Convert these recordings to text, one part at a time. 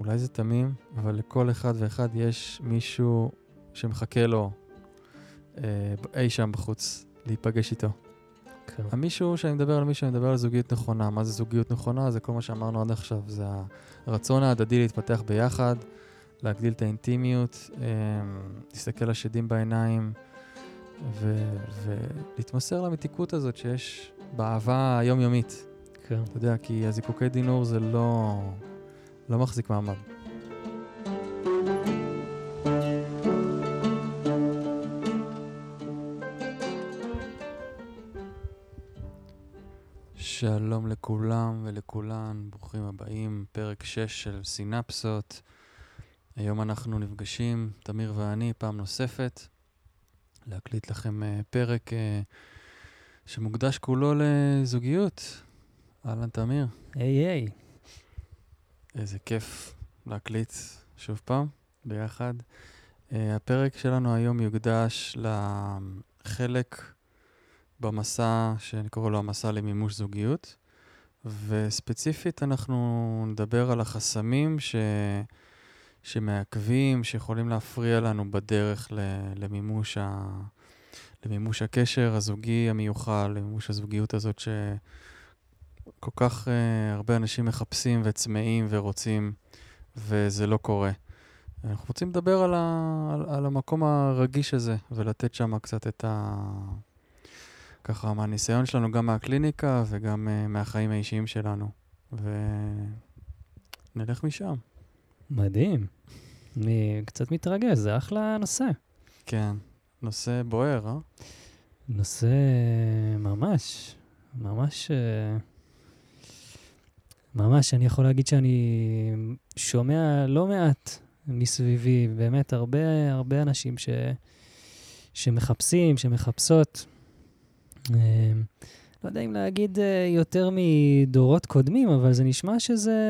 אולי זה תמים, אבל לכל אחד ואחד יש מישהו שמחכה לו אה, אי שם בחוץ, להיפגש איתו. כן. המישהו שאני מדבר על מישהו, אני מדבר על זוגיות נכונה. מה זה זוגיות נכונה? זה כל מה שאמרנו עד עכשיו. זה הרצון ההדדי להתפתח ביחד, להגדיל את האינטימיות, אה, להסתכל לשדים בעיניים ו- ולהתמסר למתיקות הזאת שיש באהבה היומיומית. כן. אתה יודע, כי הזיקוקי דינור זה לא, לא מחזיק מעמד. שלום לכולם ולכולן, ברוכים הבאים, פרק 6 של סינפסות. היום אנחנו נפגשים, תמיר ואני, פעם נוספת, להקליט לכם uh, פרק uh, שמוקדש כולו לזוגיות. אהלן, תמיר. היי היי. איזה כיף להקליט שוב פעם, ביחד. Uh, הפרק שלנו היום יוקדש לחלק במסע, שאני קורא לו המסע למימוש זוגיות, וספציפית אנחנו נדבר על החסמים ש... שמעכבים, שיכולים להפריע לנו בדרך ל... למימוש, ה... למימוש הקשר הזוגי המיוחל, למימוש הזוגיות הזאת שכל כך uh, הרבה אנשים מחפשים וצמאים ורוצים, וזה לא קורה. אנחנו רוצים לדבר על, ה... על, על המקום הרגיש הזה, ולתת שם קצת את ה... ככה מהניסיון שלנו, גם מהקליניקה וגם uh, מהחיים האישיים שלנו. ונלך משם. מדהים. אני קצת מתרגש, זה אחלה נושא. כן, נושא בוער, אה? נושא ממש, ממש, אה, ממש, אני יכול להגיד שאני שומע לא מעט מסביבי, באמת הרבה, הרבה אנשים ש, שמחפשים, שמחפשות. אה, לא יודע אם להגיד אה, יותר מדורות קודמים, אבל זה נשמע שזה,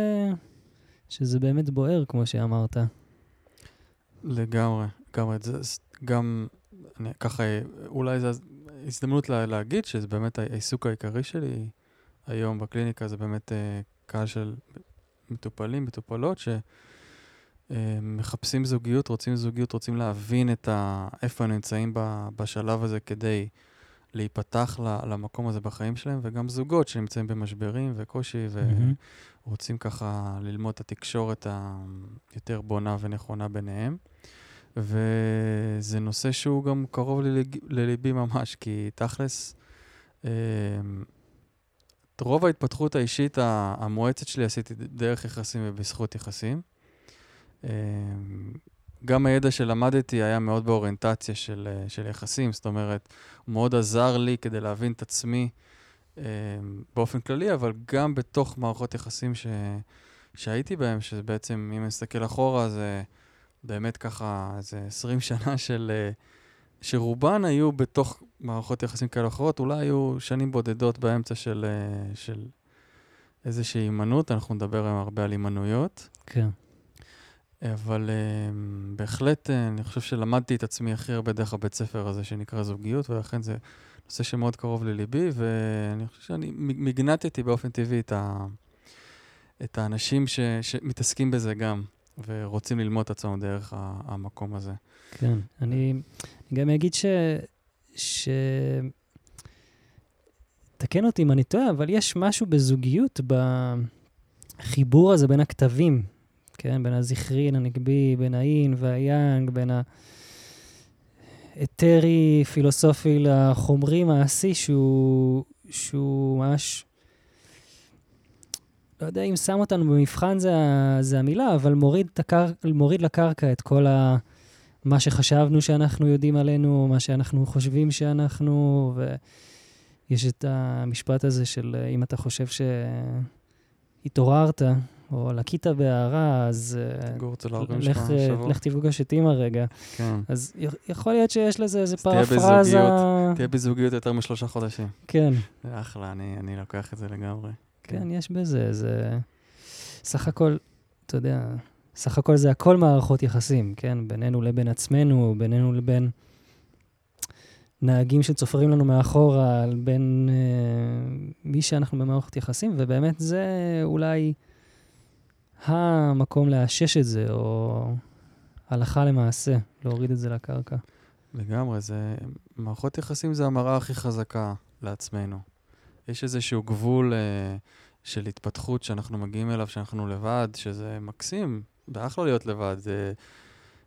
שזה באמת בוער, כמו שאמרת. לגמרי, לגמרי. זה גם, אני, ככה, אולי זו הזדמנות לה, להגיד שזה באמת העיסוק העיקרי שלי היום בקליניקה, זה באמת uh, קהל של מטופלים, מטופלות, שמחפשים זוגיות, רוצים זוגיות, רוצים להבין את ה, איפה הם נמצאים בשלב הזה כדי להיפתח למקום הזה בחיים שלהם, וגם זוגות שנמצאים במשברים וקושי, ורוצים ככה ללמוד את התקשורת היותר בונה ונכונה ביניהם. וזה נושא שהוא גם קרוב. לליבי ממש, כי תכלס, אה, את רוב ההתפתחות האישית המואצת שלי עשיתי דרך יחסים ובזכות יחסים. אה, גם הידע שלמדתי היה מאוד באוריינטציה של, אה, של יחסים, זאת אומרת, הוא מאוד עזר לי כדי להבין את עצמי אה, באופן כללי, אבל גם בתוך מערכות יחסים ש, שהייתי בהם, שזה בעצם, אם אני מסתכל אחורה, זה באמת ככה איזה 20 שנה של... אה, שרובן היו בתוך מערכות יחסים כאלה אחרות, אולי היו שנים בודדות באמצע של, של איזושהי הימנעות, אנחנו נדבר היום הרבה על הימנעויות. כן. אבל uh, בהחלט uh, אני חושב שלמדתי את עצמי הכי הרבה דרך הבית ספר הזה שנקרא זוגיות, ולכן זה נושא שמאוד קרוב לליבי, ואני חושב שאני מגנטתי באופן טבעי את, ה, את האנשים ש, שמתעסקים בזה גם, ורוצים ללמוד את עצמם דרך המקום הזה. כן, אני, אני גם אגיד ש... ש... תקן אותי אם אני טועה, אבל יש משהו בזוגיות, בחיבור הזה בין הכתבים כן? בין הזכרין, הנגבי, בין האין והיאנג, בין האתרי, פילוסופי לחומרי מעשי, שהוא, שהוא ממש... לא יודע אם שם אותנו במבחן זה, זה המילה, אבל מוריד, הקר... מוריד לקרקע את כל ה... מה שחשבנו שאנחנו יודעים עלינו, מה שאנחנו חושבים שאנחנו, ויש את המשפט הזה של אם אתה חושב שהתעוררת, או לקית בהערה, אז... אה, תגור אצל ההורים שלך שבוע. לך תפגוש את אימא רגע. כן. אז יכול להיות שיש לזה איזה פרפרזה... תהיה בזוגיות יותר משלושה חודשים. כן. זה אחלה, אני, אני לוקח את זה לגמרי. כן, כן יש בזה, זה... סך הכל, אתה יודע, סך הכל זה הכל מערכות יחסים, כן? בינינו לבין עצמנו, בינינו לבין נהגים שצופרים לנו מאחורה, בין uh, מי שאנחנו במערכות יחסים, ובאמת זה אולי... המקום לאשש את זה, או הלכה למעשה, להוריד את זה לקרקע. לגמרי, זה... מערכות יחסים זה המראה הכי חזקה לעצמנו. יש איזשהו גבול אה, של התפתחות שאנחנו מגיעים אליו, שאנחנו לבד, שזה מקסים, זה אחלה להיות לבד. זה...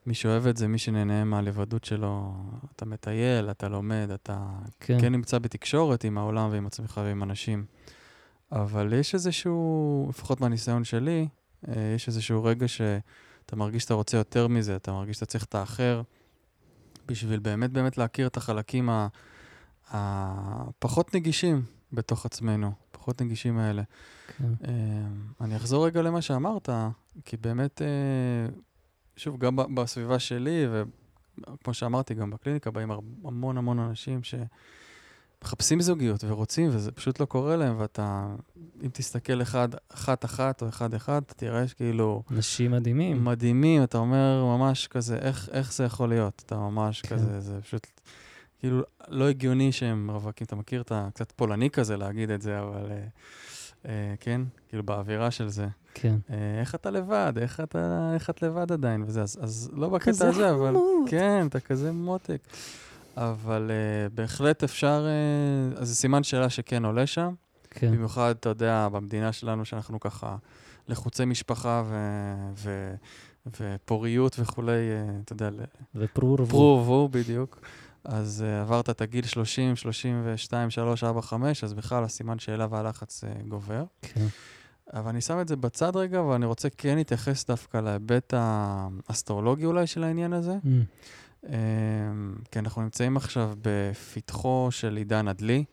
מי שאוהב את זה, מי שנהנה מהלבדות שלו, אתה מטייל, אתה לומד, אתה כן. כן נמצא בתקשורת עם העולם ועם עצמך ועם אנשים. אבל יש איזשהו, לפחות מהניסיון שלי, אה, יש איזשהו רגע שאתה מרגיש שאתה רוצה יותר מזה, אתה מרגיש שאתה צריך את האחר, בשביל באמת באמת להכיר את החלקים הפחות נגישים בתוך עצמנו, פחות נגישים האלה. כן. אה, אני אחזור רגע למה שאמרת, כי באמת, אה, שוב, גם בסביבה שלי, וכמו שאמרתי, גם בקליניקה באים המון המון אנשים ש... מחפשים זוגיות ורוצים, וזה פשוט לא קורה להם, ואתה, אם תסתכל אחד, אחת-אחת או אחד-אחד, אתה תראה שכאילו... אנשים מדהימים. מדהימים, אתה אומר ממש כזה, איך, איך זה יכול להיות? אתה ממש כן. כזה, זה פשוט כאילו לא הגיוני שהם רווקים. אתה מכיר את הקצת פולני כזה להגיד את זה, אבל אה, אה, כן, כאילו באווירה של זה. כן. אה, איך אתה לבד? איך, אתה, איך את לבד עדיין? וזה, אז, אז לא בקטע הזה, אבל... כן, אתה כזה מותק. אבל uh, בהחלט אפשר, uh, אז זה סימן שאלה שכן עולה שם. כן. במיוחד, אתה יודע, במדינה שלנו, שאנחנו ככה לחוצי משפחה ו... ו... ופוריות וכולי, uh, אתה יודע, ופרו ורבו. פרו ורבו, בדיוק. אז uh, עברת את הגיל 30, 32, 3, 4, 5, אז בכלל הסימן שאלה והלחץ uh, גובר. כן. אבל אני שם את זה בצד רגע, ואני רוצה כן להתייחס דווקא להיבט האסטרולוגי אולי של העניין הזה. Mm. אמ, כי אנחנו נמצאים עכשיו בפתחו של עידן הדלי,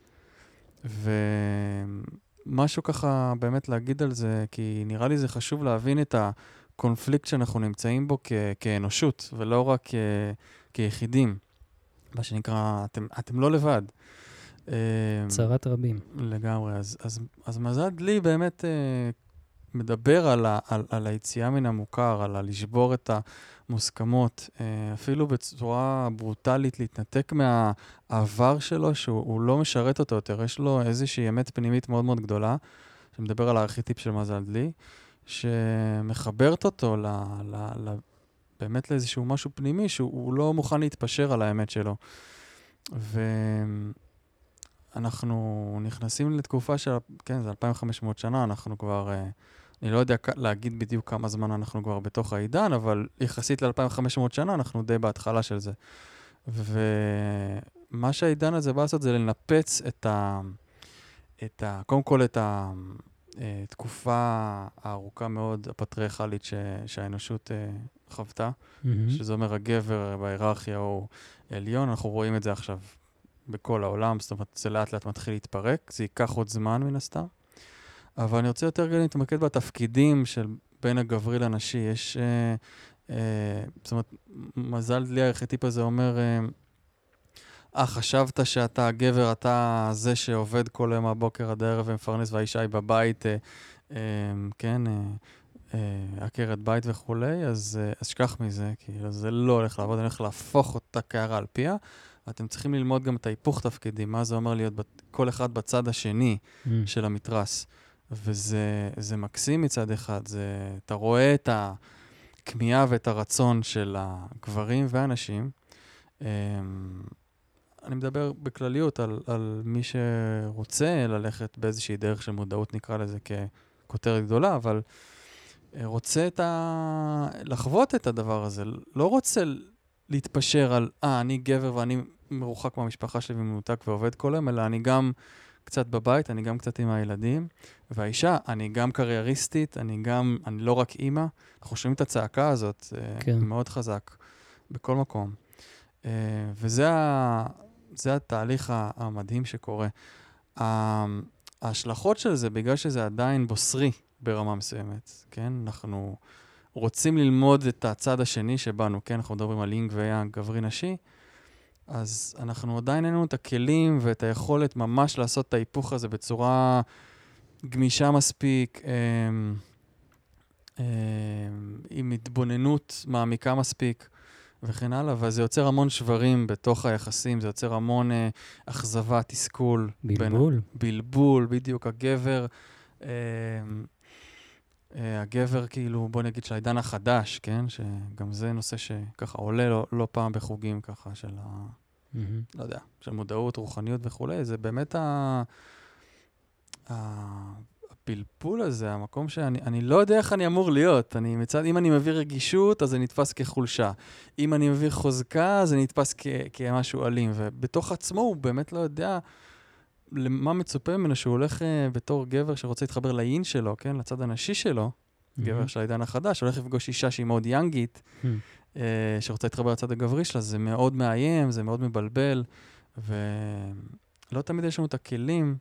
ומשהו ככה באמת להגיד על זה, כי נראה לי זה חשוב להבין את הקונפליקט שאנחנו נמצאים בו כ- כאנושות, ולא רק כ- כיחידים. מה שנקרא, אתם, אתם לא לבד. אמ, צרת רבים. לגמרי. אז, אז, אז מזל דלי באמת אה, מדבר על, ה, על, על היציאה מן המוכר, על הלשבור את המוסכמות, אה, אפילו בצורה ברוטלית, להתנתק מהעבר שלו, שהוא לא משרת אותו יותר. יש לו איזושהי אמת פנימית מאוד מאוד גדולה, שמדבר על הארכיטיפ של מזל דלי, שמחברת אותו ל, ל, ל, באמת לאיזשהו משהו פנימי, שהוא לא מוכן להתפשר על האמת שלו. ואנחנו נכנסים לתקופה של, כן, זה 2,500 שנה, אנחנו כבר... Uh, אני לא יודע להגיד בדיוק כמה זמן אנחנו כבר בתוך העידן, אבל יחסית ל-2500 שנה אנחנו די בהתחלה של זה. ומה שהעידן הזה בא לעשות זה לנפץ את ה... את ה... קודם כל את התקופה אה, הארוכה מאוד, הפטריארכלית. שהאנושות uh, חוותה, mm-hmm. שזה אומר הגבר בהיררכיה הוא עליון, אנחנו רואים את זה עכשיו בכל העולם, זאת אומרת, זה לאט לאט מתחיל להתפרק, זה ייקח עוד זמן מן הסתם. אבל אני רוצה יותר להתמקד בתפקידים של בין הגברי לנשי. יש, אה, אה, זאת אומרת, מזל לי הארכיטיפ הזה אומר, אה, אה, חשבת שאתה הגבר, אתה זה שעובד כל יום מהבוקר עד הערב ומפרנס והאישה היא בבית, אה, אה, כן, אה, עקרת בית וכולי, אז, אה, אז שכח מזה, כאילו זה לא הולך לעבוד, אני הולך להפוך אותה קערה על פיה. ואתם צריכים ללמוד גם את ההיפוך תפקידים, מה זה אומר להיות כל אחד בצד השני mm. של המתרס. וזה מקסים מצד אחד, זה, אתה רואה את הכמיהה ואת הרצון של הגברים והנשים. אמ, אני מדבר בכלליות על, על מי שרוצה ללכת באיזושהי דרך של מודעות, נקרא לזה ככותרת גדולה, אבל אה, רוצה את ה... לחוות את הדבר הזה, לא רוצה להתפשר על, אה, אני גבר ואני מרוחק מהמשפחה שלי ומנותק ועובד כל היום, אלא אני גם קצת בבית, אני גם קצת עם הילדים. והאישה, אני גם קרייריסטית, אני גם, אני לא רק אימא. אנחנו שומעים את הצעקה הזאת, כן. מאוד חזק, בכל מקום. אה, וזה ה, התהליך המדהים שקורה. ההשלכות של זה, בגלל שזה עדיין בוסרי ברמה מסוימת, כן? אנחנו רוצים ללמוד את הצד השני שבנו, כן? אנחנו מדברים על אינג ויאנג, גברי-נשי. אז אנחנו עדיין אין לנו את הכלים ואת היכולת ממש לעשות את ההיפוך הזה בצורה גמישה מספיק, אה, אה, עם התבוננות מעמיקה מספיק וכן הלאה, אבל זה יוצר המון שברים בתוך היחסים, זה יוצר המון אה, אכזבה, תסכול. בלבול. בין, בלבול, בדיוק. הגבר... אה, הגבר, כאילו, בוא נגיד, של העידן החדש, כן? שגם זה נושא שככה עולה לא, לא פעם בחוגים ככה של ה... Mm-hmm. לא יודע, של מודעות, רוחניות וכולי, זה באמת ה... ה... הפלפול הזה, המקום שאני לא יודע איך אני אמור להיות. אני מצד, אם אני מביא רגישות, אז זה נתפס כחולשה. אם אני מביא חוזקה, זה נתפס כ, כמשהו אלים. ובתוך עצמו הוא באמת לא יודע למה מצופה ממנו שהוא הולך uh, בתור גבר שרוצה להתחבר לאין שלו, כן? לצד הנשי שלו, mm-hmm. גבר של העידן החדש, הולך לפגוש אישה שהיא מאוד יאנגית, mm-hmm. uh, שרוצה להתחבר לצד הגברי שלה, זה מאוד מאיים, זה מאוד מבלבל, ולא תמיד יש לנו את הכלים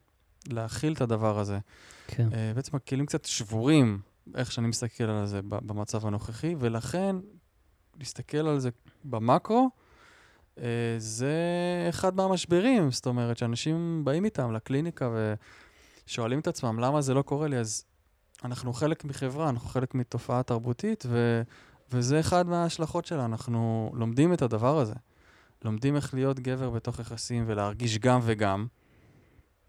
להכיל את הדבר הזה. כן. Uh, בעצם הכלים קצת שבורים, איך שאני מסתכל על זה במצב הנוכחי, ולכן להסתכל על זה במקרו, זה אחד מהמשברים, זאת אומרת, שאנשים באים איתם לקליניקה ושואלים את עצמם, למה זה לא קורה לי? אז אנחנו חלק מחברה, אנחנו חלק מתופעה תרבותית, ו... וזה אחד מההשלכות שלה, אנחנו לומדים את הדבר הזה. לומדים איך להיות גבר בתוך יחסים ולהרגיש גם וגם.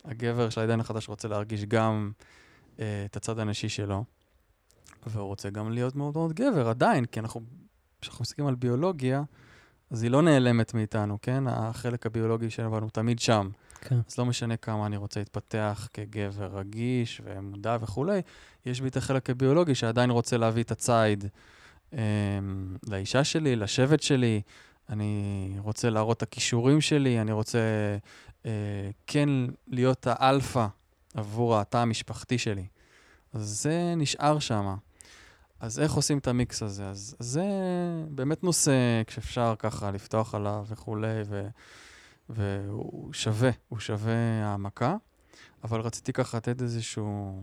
הגבר של העידן החדש רוצה להרגיש גם uh, את הצד הנשי שלו, והוא רוצה גם להיות מאוד מאוד גבר עדיין, כי אנחנו, כשאנחנו מסתכלים על ביולוגיה, אז היא לא נעלמת מאיתנו, כן? החלק הביולוגי שלנו הוא תמיד שם. כן. אז לא משנה כמה אני רוצה להתפתח כגבר רגיש ומודע וכולי, יש בי את החלק הביולוגי שעדיין רוצה להביא את הציד um, לאישה שלי, לשבט שלי, אני רוצה להראות את הכישורים שלי, אני רוצה אה, כן להיות האלפא עבור התא המשפחתי שלי. אז זה נשאר שם. אז איך עושים את המיקס הזה? אז זה באמת נושא כשאפשר ככה לפתוח עליו וכולי, ו, והוא שווה, הוא שווה העמקה. אבל רציתי ככה לתת איזשהו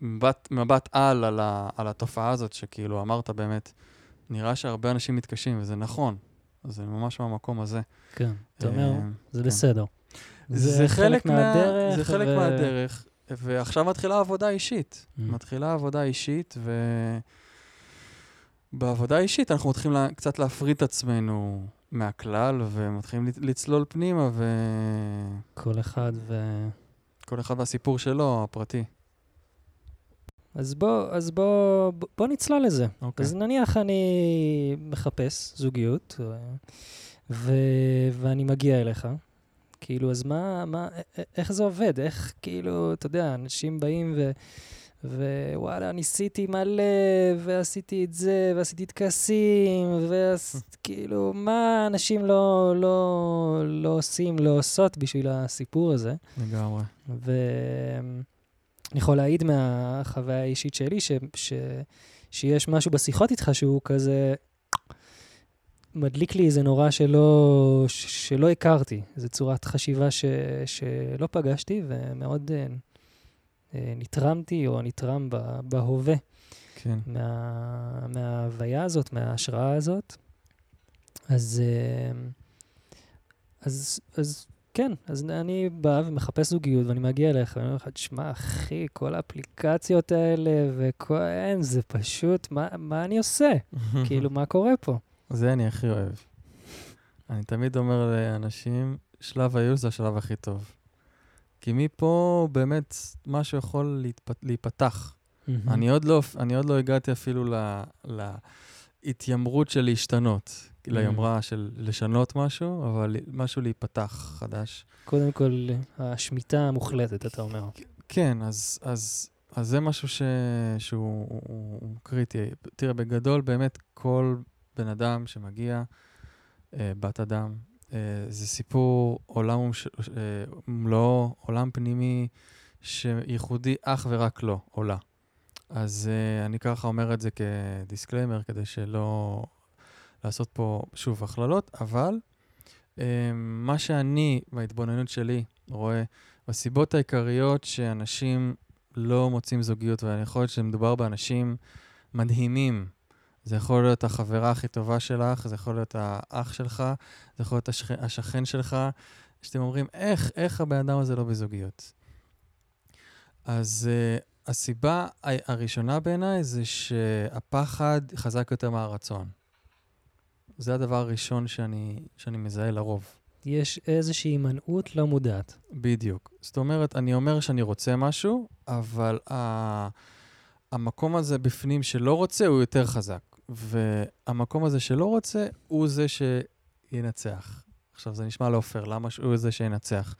מבט, מבט על, על, ה, על התופעה הזאת, שכאילו אמרת באמת, נראה שהרבה אנשים מתקשים, וזה נכון. זה ממש מהמקום הזה. כן, אתה אומר, אה, זה כן. בסדר. זה חלק מהדרך. זה חלק מהדרך, ועכשיו מתחילה עבודה אישית. Mm. מתחילה עבודה אישית, ובעבודה אישית אנחנו מתחילים קצת להפריד את עצמנו מהכלל, ומתחילים לצלול פנימה, ו... כל אחד ו... כל אחד והסיפור שלו, הפרטי. אז בוא, אז בוא, בוא נצלול לזה. Okay. אוקיי. אז נניח אני מחפש זוגיות, ו, ואני מגיע אליך. כאילו, אז מה, מה, איך זה עובד? איך, כאילו, אתה יודע, אנשים באים ו... ווואלה, ניסיתי מלא, ועשיתי את זה, ועשיתי טקסים, וכאילו, מה אנשים לא, לא, לא עושים, לא עושות בשביל הסיפור הזה? לגמרי. ו... אני יכול להעיד מהחוויה האישית שלי, ש, ש, שיש משהו בשיחות איתך שהוא כזה מדליק לי איזה נורא שלא, שלא הכרתי, איזו צורת חשיבה ש, שלא פגשתי, ומאוד אה, אה, נתרמתי או נתרם בהווה. כן. מה, מההוויה הזאת, מההשראה הזאת. אז, אה, אז, אז כן, אז אני בא ומחפש זוגיות, ואני מגיע אליך, ואני אומר לך, תשמע, אחי, כל האפליקציות האלה, וכל... אין, זה פשוט, מה, מה אני עושה? כאילו, מה קורה פה? זה אני הכי אוהב. אני תמיד אומר לאנשים, שלב הייאוש זה השלב הכי טוב. כי מפה באמת משהו יכול להתפ... להיפתח. אני, עוד לא, אני עוד לא הגעתי אפילו להתיימרות של להשתנות. Mm. ליומרה של לשנות משהו, אבל משהו להיפתח חדש. קודם כל, השמיטה המוחלטת, אתה אומר. כן, אז, אז, אז זה משהו ש... שהוא הוא, הוא קריטי. תראה, בגדול, באמת, כל בן אדם שמגיע, אה, בת אדם, אה, זה סיפור עולם ומלואו, אה, עולם פנימי שייחודי אך ורק לו, עולה. אז אה, אני ככה אומר את זה כדיסקליימר, כדי שלא לעשות פה, שוב, הכללות, אבל um, מה שאני, בהתבוננות שלי, רואה, בסיבות העיקריות שאנשים לא מוצאים זוגיות, ואני יכול להיות שמדובר באנשים מדהימים. זה יכול להיות החברה הכי טובה שלך, זה יכול להיות האח שלך, זה יכול להיות השכ... השכן שלך, שאתם אומרים, איך, איך הבן אדם הזה לא בזוגיות? אז uh, הסיבה הראשונה בעיניי זה שהפחד חזק יותר מהרצון. זה הדבר הראשון שאני, שאני מזהה לרוב. יש איזושהי הימנעות לא מודעת. בדיוק. זאת אומרת, אני אומר שאני רוצה משהו, אבל ה... המקום הזה בפנים שלא רוצה הוא יותר חזק, והמקום הזה שלא רוצה הוא זה שינצח. עכשיו, זה נשמע לא פייר, למה הוא זה שינצח?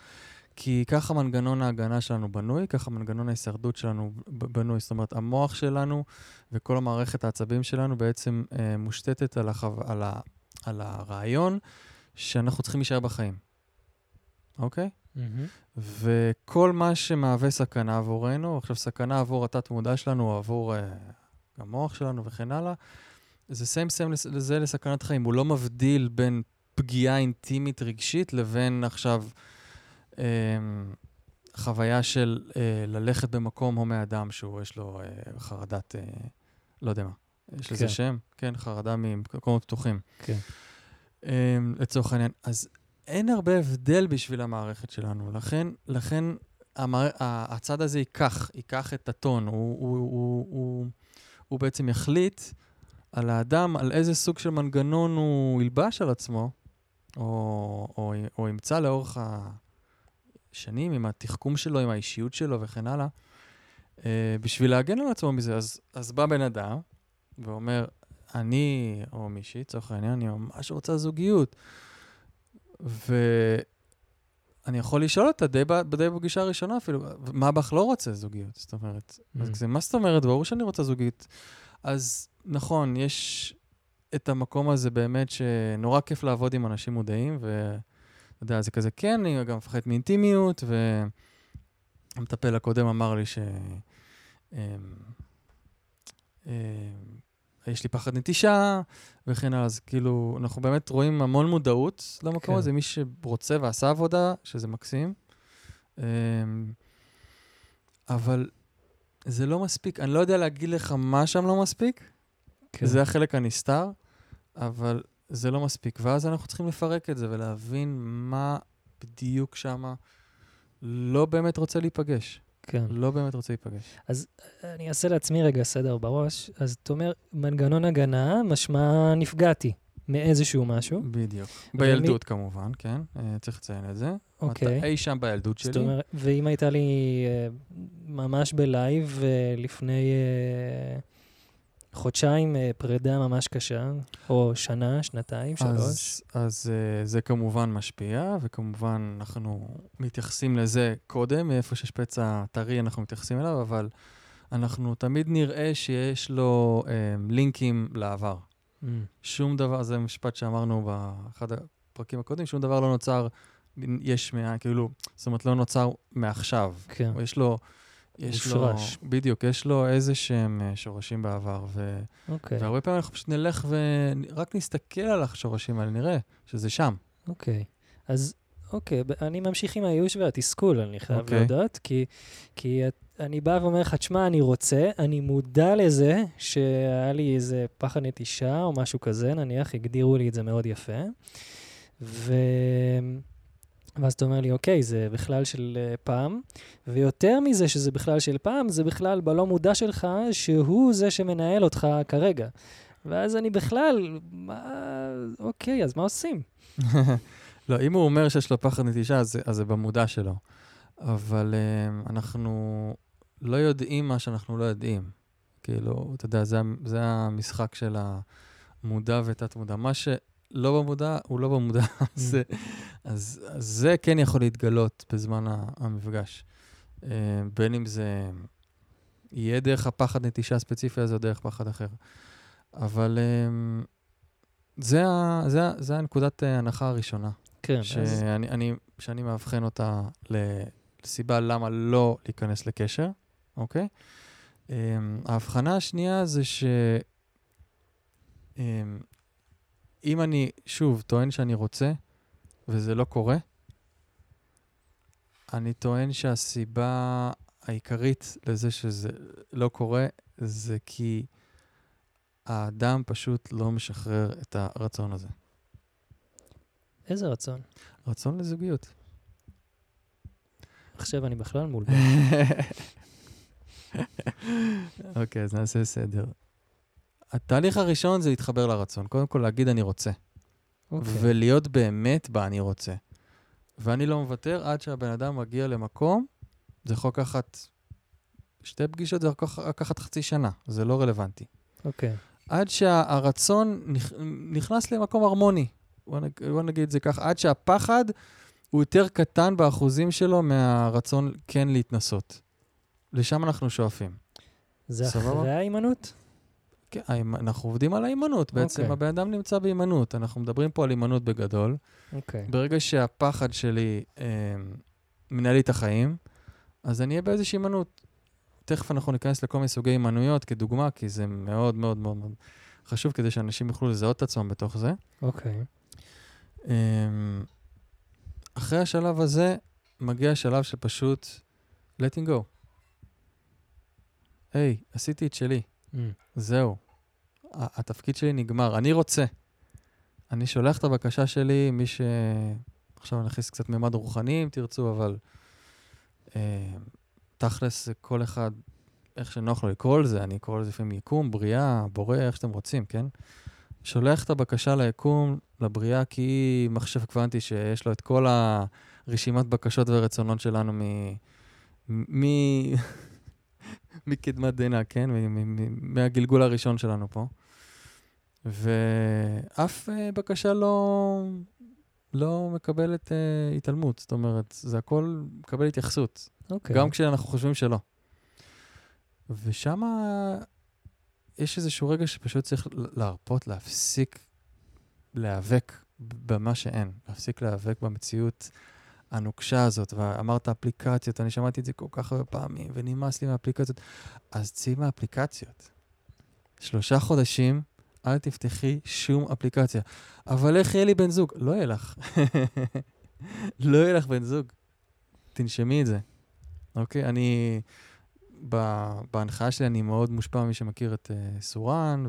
כי ככה מנגנון ההגנה שלנו בנוי, ככה מנגנון ההישרדות שלנו בנוי. זאת אומרת, המוח שלנו וכל המערכת העצבים שלנו בעצם אה, מושתתת על, החו... על, ה... על הרעיון שאנחנו צריכים להישאר בחיים, אוקיי? Mm-hmm. וכל מה שמהווה סכנה עבורנו, עכשיו סכנה עבור התת-מודע שלנו, או עבור אה, המוח שלנו וכן הלאה, זה סיים סיים לזה לסכנת חיים. הוא לא מבדיל בין פגיעה אינטימית רגשית לבין עכשיו... אה, חוויה של אה, ללכת במקום הומה אדם שהוא, יש לו אה, חרדת, אה, לא יודע מה, יש כן. לזה שם? כן, חרדה ממקומות פתוחים. כן. אה, לצורך העניין. אז אין הרבה הבדל בשביל המערכת שלנו. לכן, לכן המער... הצד הזה ייקח, ייקח את הטון. הוא, הוא, הוא, הוא, הוא בעצם יחליט על האדם, על איזה סוג של מנגנון הוא ילבש על עצמו, או, או, או ימצא לאורך השנים עם התחכום שלו, עם האישיות שלו וכן הלאה, אה, בשביל להגן על עצמו מזה. אז, אז בא בן אדם ואומר, אני, או מישהי, לצורך העניין, אני ממש רוצה זוגיות. ואני יכול לשאול אותה די, די בפגישה הראשונה אפילו, מה בך לא רוצה זוגיות? זאת אומרת, mm. אז מה זאת אומרת? ברור שאני רוצה זוגיות. אז נכון, יש את המקום הזה באמת שנורא כיף לעבוד עם אנשים מודעים, ואתה יודע, זה כזה, כן, אני גם מפחד מאינטימיות, והמטפל הקודם אמר לי ש... אמ, אמ, יש לי פחד נטישה, וכן הלאה. אז כאילו, אנחנו באמת רואים המון מודעות למקום כן. הזה, מי שרוצה ועשה עבודה, שזה מקסים. אמ, אבל זה לא מספיק. אני לא יודע להגיד לך מה שם לא מספיק, כן. זה החלק הנסתר, אבל זה לא מספיק. ואז אנחנו צריכים לפרק את זה ולהבין מה בדיוק שמה לא באמת רוצה להיפגש. כן. לא באמת רוצה להיפגש. אז אני אעשה לעצמי רגע סדר בראש. אז אתה אומר, מנגנון הגנה, משמע נפגעתי מאיזשהו משהו. בדיוק. בילדות ומי... כמובן, כן, אה, צריך לציין את זה. אוקיי. אתה אי שם בילדות שלי. זאת אומרת, ואם הייתה לי אה, ממש בלייב אה, לפני... חודשיים אה, פרידה ממש קשה, או שנה, שנתיים, שלוש. אז, אז uh, זה כמובן משפיע, וכמובן אנחנו מתייחסים לזה קודם, מאיפה שיש פצע טרי אנחנו מתייחסים אליו, אבל אנחנו תמיד נראה שיש לו um, לינקים לעבר. Mm. שום דבר, זה משפט שאמרנו באחד הפרקים הקודמים, שום דבר לא נוצר יש מה... כאילו, זאת אומרת, לא נוצר מעכשיו. כן. יש לו... יש לו, בדיוק, יש לו איזה שהם אה, שורשים בעבר. ו, אוקיי. והרבה פעמים אנחנו פשוט נלך ורק נסתכל על השורשים האלה, נראה שזה שם. אוקיי. אז אוקיי, אני ממשיך עם הייאוש והתסכול, אני חייב אוקיי. להודות, כי, כי אני בא ואומר לך, תשמע, אני רוצה, אני מודע לזה שהיה לי איזה פחד נטישה או משהו כזה, נניח, הגדירו לי את זה מאוד יפה. ו... ואז אתה אומר לי, אוקיי, זה בכלל של uh, פעם, ויותר מזה שזה בכלל של פעם, זה בכלל בלא מודע שלך, שהוא זה שמנהל אותך כרגע. ואז אני בכלל, מה, אוקיי, אז מה עושים? לא, אם הוא אומר שיש לו פחד נטישה, אז, אז זה במודע שלו. אבל uh, אנחנו לא יודעים מה שאנחנו לא יודעים. כאילו, אתה יודע, זה, זה המשחק של המודע ותת-מודע. מה ש... לא במודע, הוא לא במודע. Mm. אז, אז, זה כן יכול להתגלות בזמן המפגש. Uh, בין אם זה יהיה דרך הפחד נטישה הספציפי הזה או דרך פחד אחר. אבל um, זה, ה, זה, זה הנקודת ההנחה הראשונה. כן. שאני, אז... אני, שאני מאבחן אותה לסיבה למה לא להיכנס לקשר, אוקיי? ההבחנה השנייה זה ש... אם אני, שוב, טוען שאני רוצה, וזה לא קורה, אני טוען שהסיבה העיקרית לזה שזה לא קורה, זה כי האדם פשוט לא משחרר את הרצון הזה. איזה רצון? רצון לזוגיות. עכשיו אני בכלל מול... אוקיי, אז נעשה סדר. התהליך הראשון זה להתחבר לרצון. קודם כל להגיד אני רוצה. אוקיי. ולהיות באמת ב"אני רוצה". ואני לא מוותר עד שהבן אדם מגיע למקום, זה יכול לקחת שתי פגישות זה לקח- לקחת חצי שנה, זה לא רלוונטי. אוקיי. עד שהרצון נכ- נכנס למקום הרמוני. בוא נגיד את זה ככה, עד שהפחד הוא יותר קטן באחוזים שלו מהרצון כן להתנסות. לשם אנחנו שואפים. זה סבבה? אחרי ההימנעות? כן, אנחנו עובדים על ההימנעות. בעצם אוקיי. הבן אדם נמצא בהימנעות. אנחנו מדברים פה על הימנעות בגדול. אוקיי. ברגע שהפחד שלי אה, מנהל לי את החיים, אז אני אהיה באיזושהי הימנעות. תכף אנחנו ניכנס לכל מיני סוגי הימנעויות כדוגמה, כי זה מאוד מאוד מאוד מאוד חשוב כדי שאנשים יוכלו לזהות את עצמם בתוך זה. אוקיי. אמ, אחרי השלב הזה, מגיע השלב של פשוט letting go. היי, עשיתי את שלי, Mm. זהו. התפקיד שלי נגמר, אני רוצה. אני שולח את הבקשה שלי, מי ש... עכשיו נכניס קצת מימד רוחני אם תרצו, אבל אה, תכלס כל אחד, איך שנוח לו לקרוא לזה, אני קורא לזה לפעמים יקום, בריאה, בורא, איך שאתם רוצים, כן? שולח את הבקשה ליקום, לבריאה, כי מחשב קוונטי שיש לו את כל הרשימת בקשות ורצונות שלנו מ... מ... מקדמת דנא, כן? מהגלגול הראשון שלנו פה. ואף uh, בקשה לא, לא מקבלת uh, התעלמות. זאת אומרת, זה הכל מקבל התייחסות. אוקיי. גם כשאנחנו חושבים שלא. ושם יש איזשהו רגע שפשוט צריך להרפות, להפסיק להיאבק במה שאין, להפסיק להיאבק במציאות הנוקשה הזאת. ואמרת אפליקציות, אני שמעתי את זה כל כך הרבה פעמים, ונמאס לי מהאפליקציות. אז צאי מהאפליקציות. שלושה חודשים, אל תפתחי שום אפליקציה. אבל איך יהיה לי בן זוג? לא יהיה לך. לא יהיה לך בן זוג. תנשמי את זה. אוקיי? אני, בהנחיה שלי אני מאוד מושפע ממי שמכיר את uh, סורן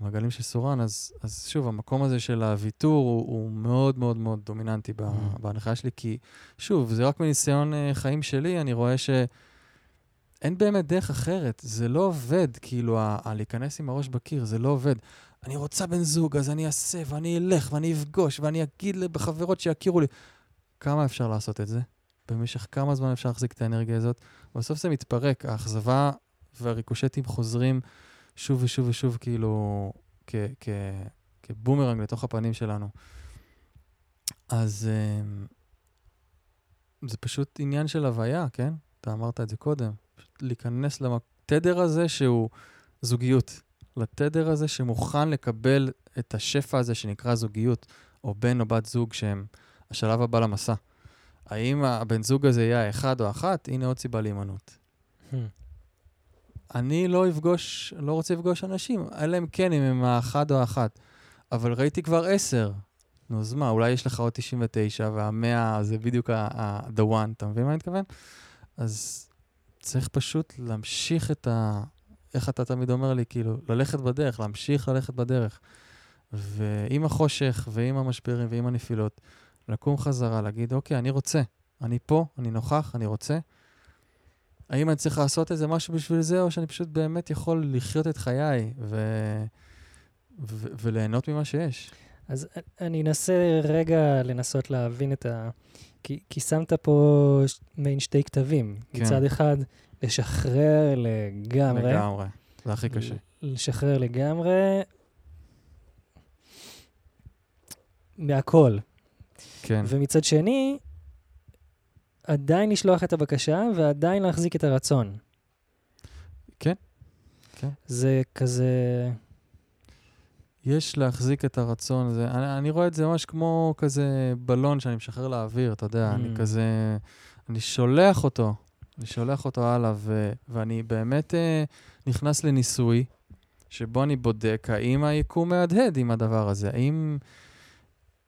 ומעגלים של סורן, אז, אז שוב, המקום הזה של הוויתור הוא, הוא מאוד מאוד מאוד דומיננטי Mm. בהנחיה שלי, כי שוב, זה רק מניסיון uh, חיים שלי, אני רואה שאין באמת דרך אחרת, זה לא עובד, כאילו, ה, ה, להיכנס עם הראש בקיר, זה לא עובד. אני רוצה בן זוג, אז אני אעשה, ואני אלך, ואני אפגוש, ואני אגיד לחברות שיכירו לי. כמה אפשר לעשות את זה? במשך כמה זמן אפשר להחזיק את האנרגיה הזאת? בסוף זה מתפרק, האכזבה והריקושטים חוזרים שוב ושוב ושוב, כאילו, כבומרנג לתוך הפנים שלנו. אז אמ, זה פשוט עניין של הוויה, כן? אתה אמרת את זה קודם. פשוט להיכנס לתדר הזה שהוא זוגיות. לתדר הזה שמוכן לקבל את השפע הזה שנקרא זוגיות, או בן או בת זוג שהם השלב הבא למסע. האם הבן זוג הזה יהיה האחד או אחת? הנה עוד סיבה להימנעות. אני לא אפגוש, לא רוצה לפגוש אנשים, אלא אם כן, אם הם האחד או האחת. אבל ראיתי כבר עשר. נו, אז מה, אולי יש לך עוד 99, והמאה זה בדיוק ה-the one, אתה מבין מה אני מתכוון? אז צריך פשוט להמשיך את ה... איך אתה תמיד אומר לי, כאילו, ללכת בדרך, להמשיך ללכת בדרך. ועם החושך, ועם המשברים, ועם הנפילות, לקום חזרה, להגיד, אוקיי, אני רוצה, אני פה, אני נוכח, אני רוצה. האם אני צריך לעשות איזה משהו בשביל זה, או שאני פשוט באמת יכול לחיות את חיי ו... ו... וליהנות ממה שיש? אז אני אנסה רגע לנסות להבין את ה... כי, כי שמת פה ש- מעין שתי כתבים. כן. מצד אחד, לשחרר לגמרי. לגמרי. זה הכי קשה. לשחרר לגמרי מהכל. כן. ומצד שני, עדיין לשלוח את הבקשה ועדיין להחזיק את הרצון. כן, כן. זה כזה... יש להחזיק את הרצון הזה. אני, אני רואה את זה ממש כמו כזה בלון שאני משחרר לאוויר, אתה יודע, אני Mm. כזה... אני שולח אותו, אני שולח אותו הלאה, ו, ואני באמת אה, נכנס לניסוי, שבו אני בודק האם היקום מהדהד עם הדבר הזה, האם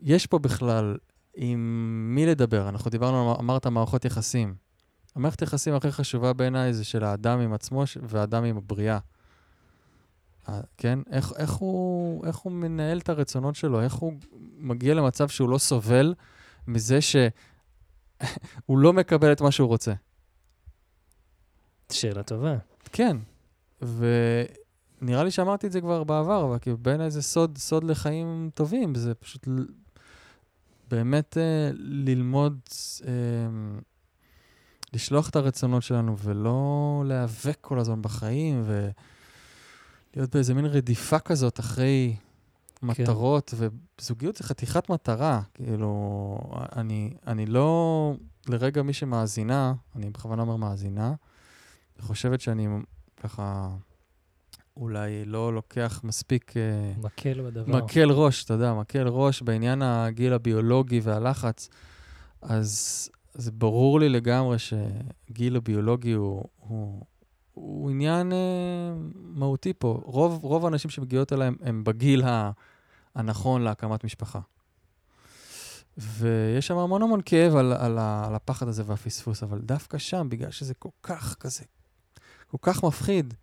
יש פה בכלל עם מי לדבר. אנחנו דיברנו, אמרת מערכות יחסים. המערכת היחסים הכי חשובה בעיניי זה של האדם עם עצמו והאדם עם הבריאה. אה, כן? איך, איך, הוא, איך הוא מנהל את הרצונות שלו? איך הוא מגיע למצב שהוא לא סובל מזה שהוא לא מקבל את מה שהוא רוצה? שאלה טובה. כן. ונראה לי שאמרתי את זה כבר בעבר, אבל כאילו בעיניי זה סוד, סוד לחיים טובים. זה פשוט באמת אה, ללמוד אה, לשלוח את הרצונות שלנו ולא להיאבק כל הזמן בחיים ולהיות באיזה מין רדיפה כזאת אחרי כן. מטרות, וזוגיות זה חתיכת מטרה. כאילו, אני, אני לא, לרגע מי שמאזינה, אני בכוונה אומר מאזינה, חושבת שאני ככה אולי לא לוקח מספיק... אה, מקל בדבר. מקל ראש, אתה יודע, מקל ראש בעניין הגיל הביולוגי והלחץ. אז זה ברור לי לגמרי שגיל הביולוגי הוא, הוא, הוא עניין אה, מהותי פה. רוב, רוב האנשים שמגיעות אליהם הם בגיל הנכון להקמת משפחה. ויש שם המון המון כאב על, על, על הפחד הזה והפספוס, אבל דווקא שם, בגלל שזה כל כך כזה, כל כך מפחיד,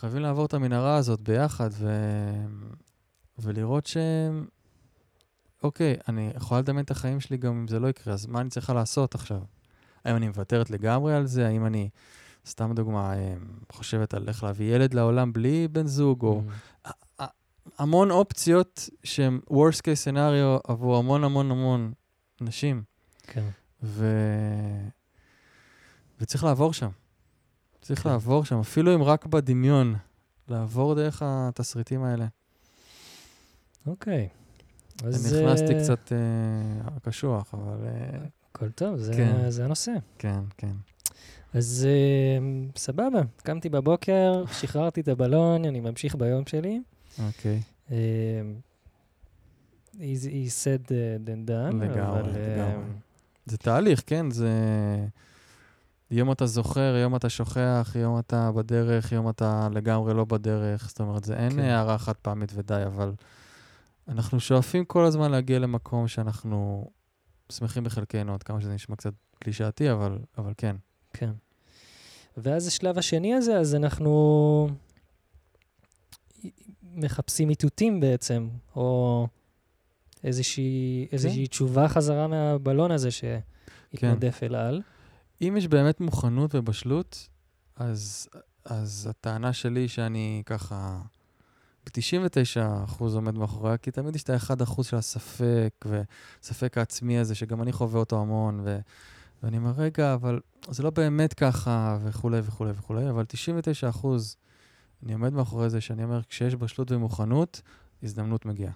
חייבים לעבור את המנהרה הזאת ביחד ו... ולראות ש... אוקיי, אני יכולה לדמיין את החיים שלי גם אם זה לא יקרה, אז מה אני צריכה לעשות עכשיו? האם אני מוותרת לגמרי על זה? האם אני, סתם דוגמה, אה, חושבת על איך להביא ילד לעולם בלי בן זוג, או... Mm. המון אופציות שהן worst case scenario עבור המון המון המון נשים. כן. ו... וצריך לעבור שם. צריך כן. לעבור שם, אפילו אם רק בדמיון, לעבור דרך התסריטים האלה. אוקיי. אז... נכנסתי uh... קצת uh, קשוח, אבל... Uh... הכל טוב, זה, כן. זה הנושא. כן, כן. אז uh, סבבה, קמתי בבוקר, שחררתי את הבלון, אני ממשיך ביום שלי. אוקיי. Okay. Uh, he, said uh, then done. לגמרי, אבל, לגמרי. זה תהליך, כן? זה... יום אתה זוכר, יום אתה שוכח, יום אתה בדרך, יום אתה לגמרי לא בדרך. זאת אומרת, זה אין כן. הערה חד פעמית ודי, אבל אנחנו שואפים כל הזמן להגיע למקום שאנחנו שמחים בחלקנו, עד כמה שזה נשמע קצת קלישאתי, אבל, אבל כן. כן. ואז השלב השני הזה, אז אנחנו מחפשים איתותים בעצם, או איזושהי, כן. איזושהי תשובה חזרה מהבלון הזה שהתנדף כן. אל על. אם יש באמת מוכנות ובשלות, אז, אז הטענה שלי שאני ככה ב-99% עומד מאחוריה, כי תמיד יש את ה-1% של הספק, וספק העצמי הזה, שגם אני חווה אותו המון, ו... ואני אומר, רגע, אבל זה לא באמת ככה, וכולי וכולי וכולי, אבל 99% אני עומד מאחורי זה שאני אומר, כשיש בשלות ומוכנות, הזדמנות מגיעה.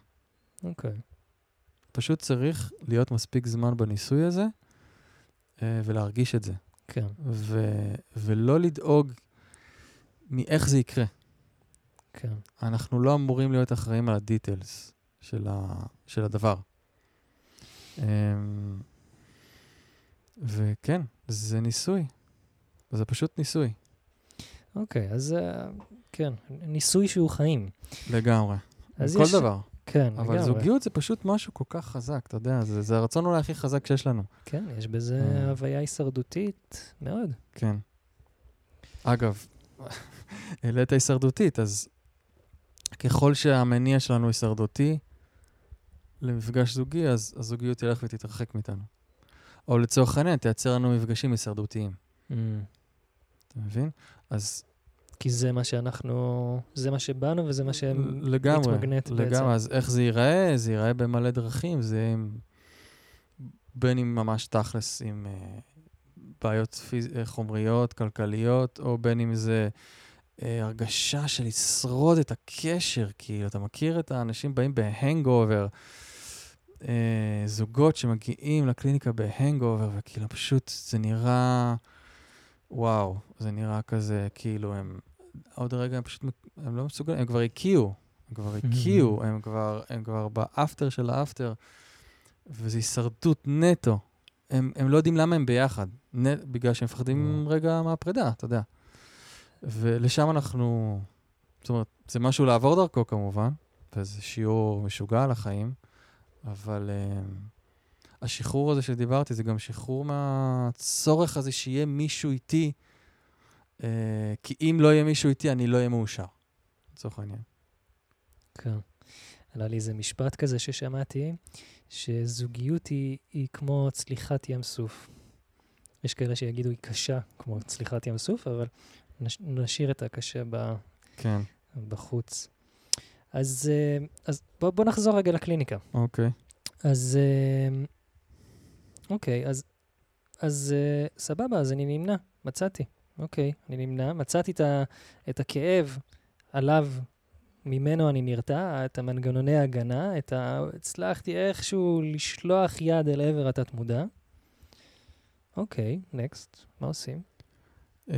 אוקיי. Okay. פשוט צריך להיות מספיק זמן בניסוי הזה, ולהרגיש את זה. כן. ו- ולא לדאוג מאיך זה יקרה. כן. אנחנו לא אמורים להיות אחראים על הדיטלס של, ה- של הדבר. אמ, וכן, זה ניסוי. זה פשוט ניסוי. אוקיי, אז uh, כן, ניסוי שהוא חיים. לגמרי. כל יש... דבר. כן, אבל לגמרי. אבל זוגיות זה פשוט משהו כל כך חזק, אתה יודע, זה, זה הרצון אולי הכי חזק שיש לנו. כן, יש בזה אה. הוויה הישרדותית מאוד. כן. אגב, העלית הישרדותית, אז ככל שהמניע שלנו הישרדותי למפגש זוגי, אז הזוגיות תלך ותתרחק מאיתנו. או לצורך העניין, תייצר לנו מפגשים הישרדותיים. Mm. אתה מבין? אז כי זה מה שאנחנו, זה מה שבאנו וזה מה שמתמגנט בעצם. לגמרי, לגמרי. אז איך זה ייראה? זה ייראה במלא דרכים, זה עם, בין אם ממש תכלס עם uh, בעיות פיז... אה, חומריות, כלכליות, או בין אם זה uh, הרגשה של לשרוד את הקשר, כאילו, אתה מכיר את האנשים באים בהנגאובר, uh, זוגות שמגיעים לקליניקה ב hangover, וכאילו פשוט זה נראה... וואו, זה נראה כזה, כאילו הם, עוד רגע הם פשוט, הם לא מסוגלים, הם כבר הקיאו, הם כבר הקיאו, הם כבר, הם כבר ב after של ה after, וזו הישרדות נטו. הם, הם לא יודעים למה הם ביחד, נ, בגלל שהם מפחדים רגע מהפרידה, אתה יודע. ולשם אנחנו, זאת אומרת, זה משהו לעבור דרכו כמובן, וזה שיעור משוגע על החיים, אבל... Uh, השחרור הזה שדיברתי, זה גם שחרור מהצורך הזה שיהיה מישהו איתי, אה, כי אם לא יהיה מישהו איתי, אני לא אהיה מאושר, לצורך העניין. כן. עלה לי איזה משפט כזה ששמעתי, שזוגיות היא, היא כמו צליחת ים סוף. יש כאלה שיגידו היא קשה, כמו צליחת ים סוף, אבל נש, נשאיר את הקשה ב, כן. בחוץ. אז, אה, אז בוא, בוא נחזור רגע לקליניקה. אוקיי. אז אה, אוקיי, אז אז uh, סבבה, אז אני נמנע, מצאתי. אוקיי, אני נמנע, מצאתי את, ה, את הכאב עליו, ממנו אני נרתע, את המנגנוני ההגנה, את ה... הצלחתי איכשהו לשלוח יד אל עבר התת-מודע. אוקיי, נקסט, מה עושים? Um,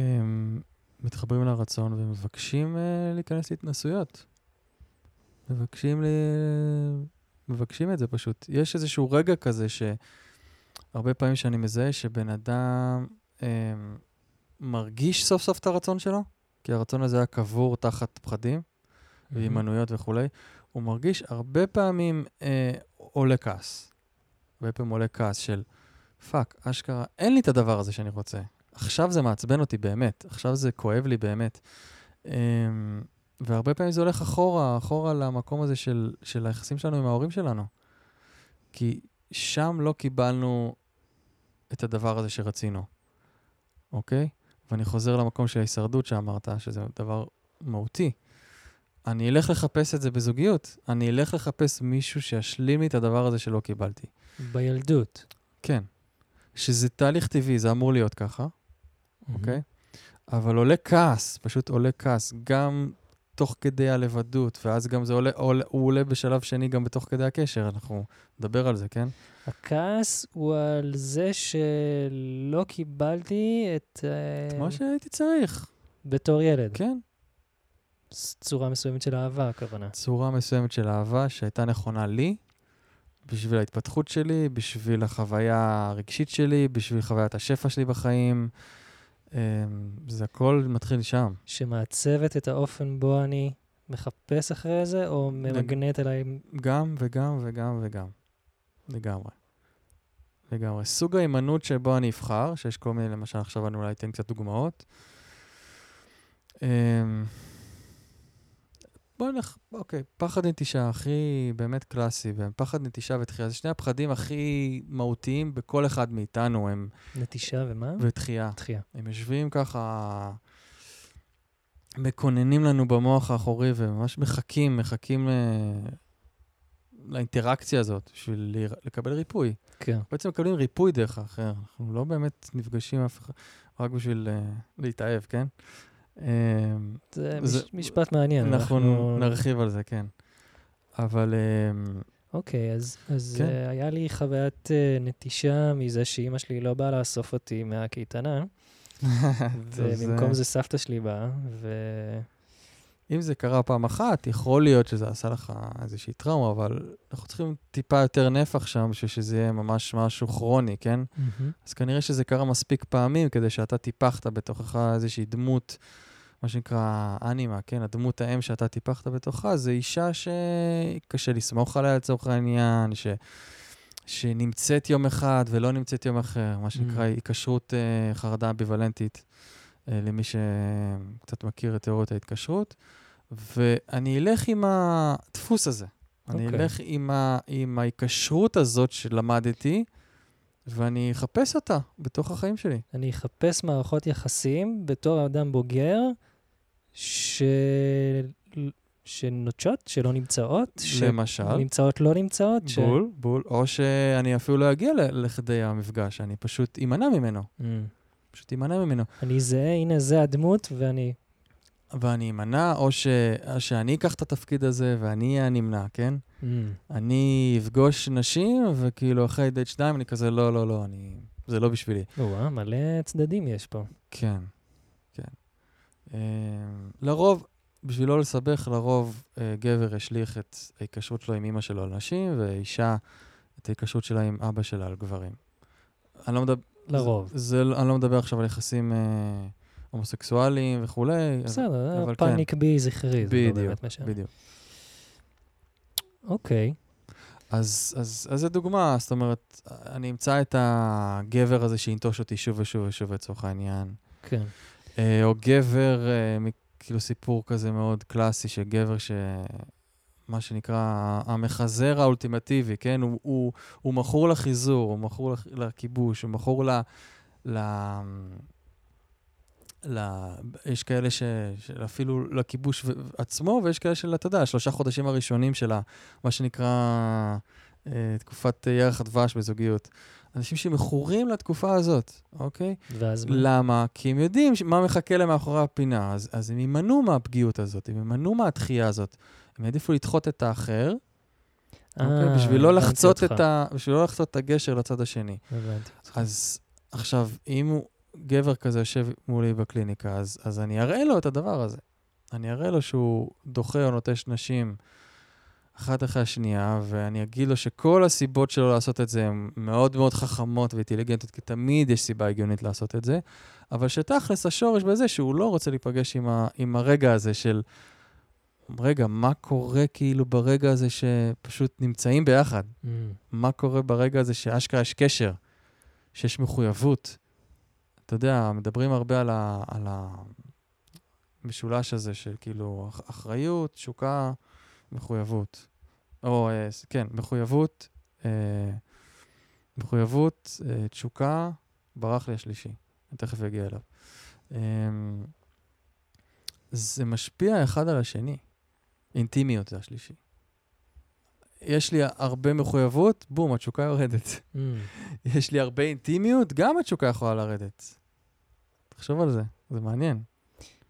מתחברים לרצון ומבקשים uh, להיכנס להתנסויות. מבקשים, ל... מבקשים את זה פשוט. יש איזשהו רגע כזה שהרבה פעמים שאני מזהה שבן אדם um, מרגיש סוף סוף את הרצון שלו, כי הרצון הזה היה קבור תחת פחדים והימנויות וכולי, הוא מרגיש הרבה פעמים אה, עולה כעס. הרבה פעמים עולה כעס של, fuck, אשכרה, אין לי את הדבר הזה שאני רוצה. עכשיו זה מעצבן אותי באמת, עכשיו זה כואב לי באמת. אה, והרבה פעמים זה הולך אחורה, אחורה למקום הזה של, של היחסים שלנו עם ההורים שלנו. כי שם לא קיבלנו את הדבר הזה שרצינו, אוקיי? ואני חוזר למקום של ההישרדות שאמרת, שזה דבר מהותי. אני אלך לחפש את זה בזוגיות. אני אלך לחפש מישהו שישלים לי את הדבר הזה שלא קיבלתי. בילדות. כן. שזה תהליך טבעי, זה אמור להיות ככה, אוקיי? אבל עולה כעס, פשוט עולה כעס, גם תוך כדי הלבדות, ואז גם זה עולה, עולה, הוא עולה בשלב שני גם בתוך כדי הקשר, אנחנו נדבר על זה, כן? הכעס הוא על זה שלא קיבלתי את... את מה שהייתי צריך. בתור ילד. כן. צורה מסוימת של אהבה, הכוונה. צורה מסוימת של אהבה שהייתה נכונה לי, בשביל ההתפתחות שלי, בשביל החוויה הרגשית שלי, בשביל חוויית השפע שלי בחיים. אמ, זה הכל מתחיל שם. שמעצבת את האופן בו אני מחפש אחרי זה, או ממגנט אליי... גם וגם וגם וגם. לגמרי. לגמרי. סוג ההימנעות שבו אני אבחר, שיש כל מיני, למשל עכשיו אני אולי אתן קצת דוגמאות. אמ, בוא נלך, אוקיי, פחד נטישה הכי באמת קלאסי, פחד נטישה ותחייה, זה שני הפחדים הכי מהותיים בכל אחד מאיתנו, הם... נטישה ומה? ותחייה. תחייה. הם יושבים ככה, מקוננים לנו במוח האחורי וממש מחכים, מחכים ל... לאינטראקציה הזאת, בשביל לקבל ריפוי. כן. בעצם מקבלים ריפוי דרך האחר. אנחנו לא באמת נפגשים אף אחד, רק בשביל uh, להתאהב, כן? אמ, זה, זה משפט מעניין. אנחנו, אנחנו נרחיב על זה, כן. אבל... אמ, אוקיי, אז, אז כן. uh, היה לי חוויית uh, נטישה מזה שאימא שלי לא באה לאסוף אותי מהקייטנה, ובמקום זה סבתא שלי באה, ו... אם זה קרה פעם אחת, יכול להיות שזה עשה לך איזושהי טראומה, אבל אנחנו צריכים טיפה יותר נפח שם בשביל שזה יהיה ממש משהו כרוני, כן? Mm-hmm. אז כנראה שזה קרה מספיק פעמים כדי שאתה טיפחת בתוכך איזושהי דמות, מה שנקרא אנימה, כן? הדמות האם שאתה טיפחת בתוכה, זה אישה שקשה לסמוך עליה לצורך העניין, ש... שנמצאת יום אחד ולא נמצאת יום אחר, מה שנקרא mm-hmm. היקשרות uh, חרדה אמביוולנטית. אה, למי שקצת מכיר את תיאוריות ההתקשרות, ואני אלך עם הדפוס הזה. Okay. אני אוקיי. אלך עם, ה, עם ההיקשרות הזאת שלמדתי, ואני אחפש אותה בתוך החיים שלי. אני אחפש מערכות יחסים בתור אדם בוגר, ש... שנוטשות, שלא נמצאות. למשל. נמצאות, לא נמצאות. בול, ש... בול. או שאני אפילו לא אגיע לכדי המפגש, אני פשוט אמנע ממנו. Mm. פשוט אמנע ממנו. אני זהה, הנה זה הדמות, ואני... ואני אמנע, או, ש... שאני אקח את התפקיד הזה ואני אהיה הנמנע, כן? Mm. אני אפגוש נשים, וכאילו אחרי דייט שניים אני כזה, לא, לא, לא, אני... זה לא בשבילי. או מלא צדדים יש פה. כן, כן. Uh, לרוב, בשביל לא לסבך, לרוב uh, גבר השליך את ההיקשרות שלו עם אימא שלו על נשים, ואישה את ההיקשרות שלה עם אבא שלה על גברים. אני לא מדבר... לרוב. זה, זה, אני לא מדבר עכשיו על יחסים אה, הומוסקסואליים וכולי. בסדר, אבל פאניק כן. בי זכרי, זה לא באמת משנה. בדיוק. אוקיי. אז, אז, אז זו דוגמה, זאת אומרת, אני אמצא את הגבר הזה שינטוש אותי שוב ושוב ושוב לצורך העניין. כן. אה, או גבר, אה, כאילו סיפור כזה מאוד קלאסי, של גבר ש... מה שנקרא המחזר האולטימטיבי, כן? הוא, הוא, הוא מכור לחיזור, הוא מכור לכיבוש, הוא מכור ל... ל... ל... יש כאלה ש... אפילו לכיבוש עצמו, ויש כאלה של, אתה יודע, שלושה חודשים הראשונים של מה שנקרא אה, תקופת ירח הדבש בזוגיות. אנשים שמכורים לתקופה הזאת, אוקיי? ואז מה? למה? כי הם יודעים ש- מה מחכה להם מאחורי הפינה, אז, אז הם יימנעו מהפגיעות הזאת, הם יימנעו מהתחייה הזאת. הם יעדיפו לדחות את האחר, אוקיי? אה, בשביל לא לחצות. את ה... בשביל לא לחצות את הגשר לצד השני. הבנתי. אז עכשיו, אם הוא גבר כזה יושב מולי בקליניקה, אז, אז אני אראה לו את הדבר הזה. אני אראה לו שהוא דוחה או נוטש נשים אחת אחרי השנייה, ואני אגיד לו שכל הסיבות שלו לעשות את זה הן מאוד מאוד חכמות ואינטליגנטיות, כי תמיד יש סיבה הגיונית לעשות את זה, אבל שתכלס השורש בזה שהוא לא רוצה להיפגש עם, ה, עם הרגע הזה של, רגע, מה קורה כאילו ברגע הזה שפשוט נמצאים ביחד? Mm, מה קורה ברגע הזה שאשכרה יש קשר, שיש מחויבות. אתה יודע, מדברים הרבה על, ה, על המשולש הזה של כאילו אח- אחריות, תשוקה, מחויבות. או, אה, כן, מחויבות, אה, מחויבות, אה, תשוקה, ברח לי השלישי. אני תכף אגיע אליו. אה, זה משפיע אחד על השני. אינטימיות זה השלישי. יש לי הרבה מחויבות, בום, התשוקה יורדת. mm. יש לי הרבה אינטימיות, גם התשוקה יכולה לרדת. תחשוב על זה, זה מעניין.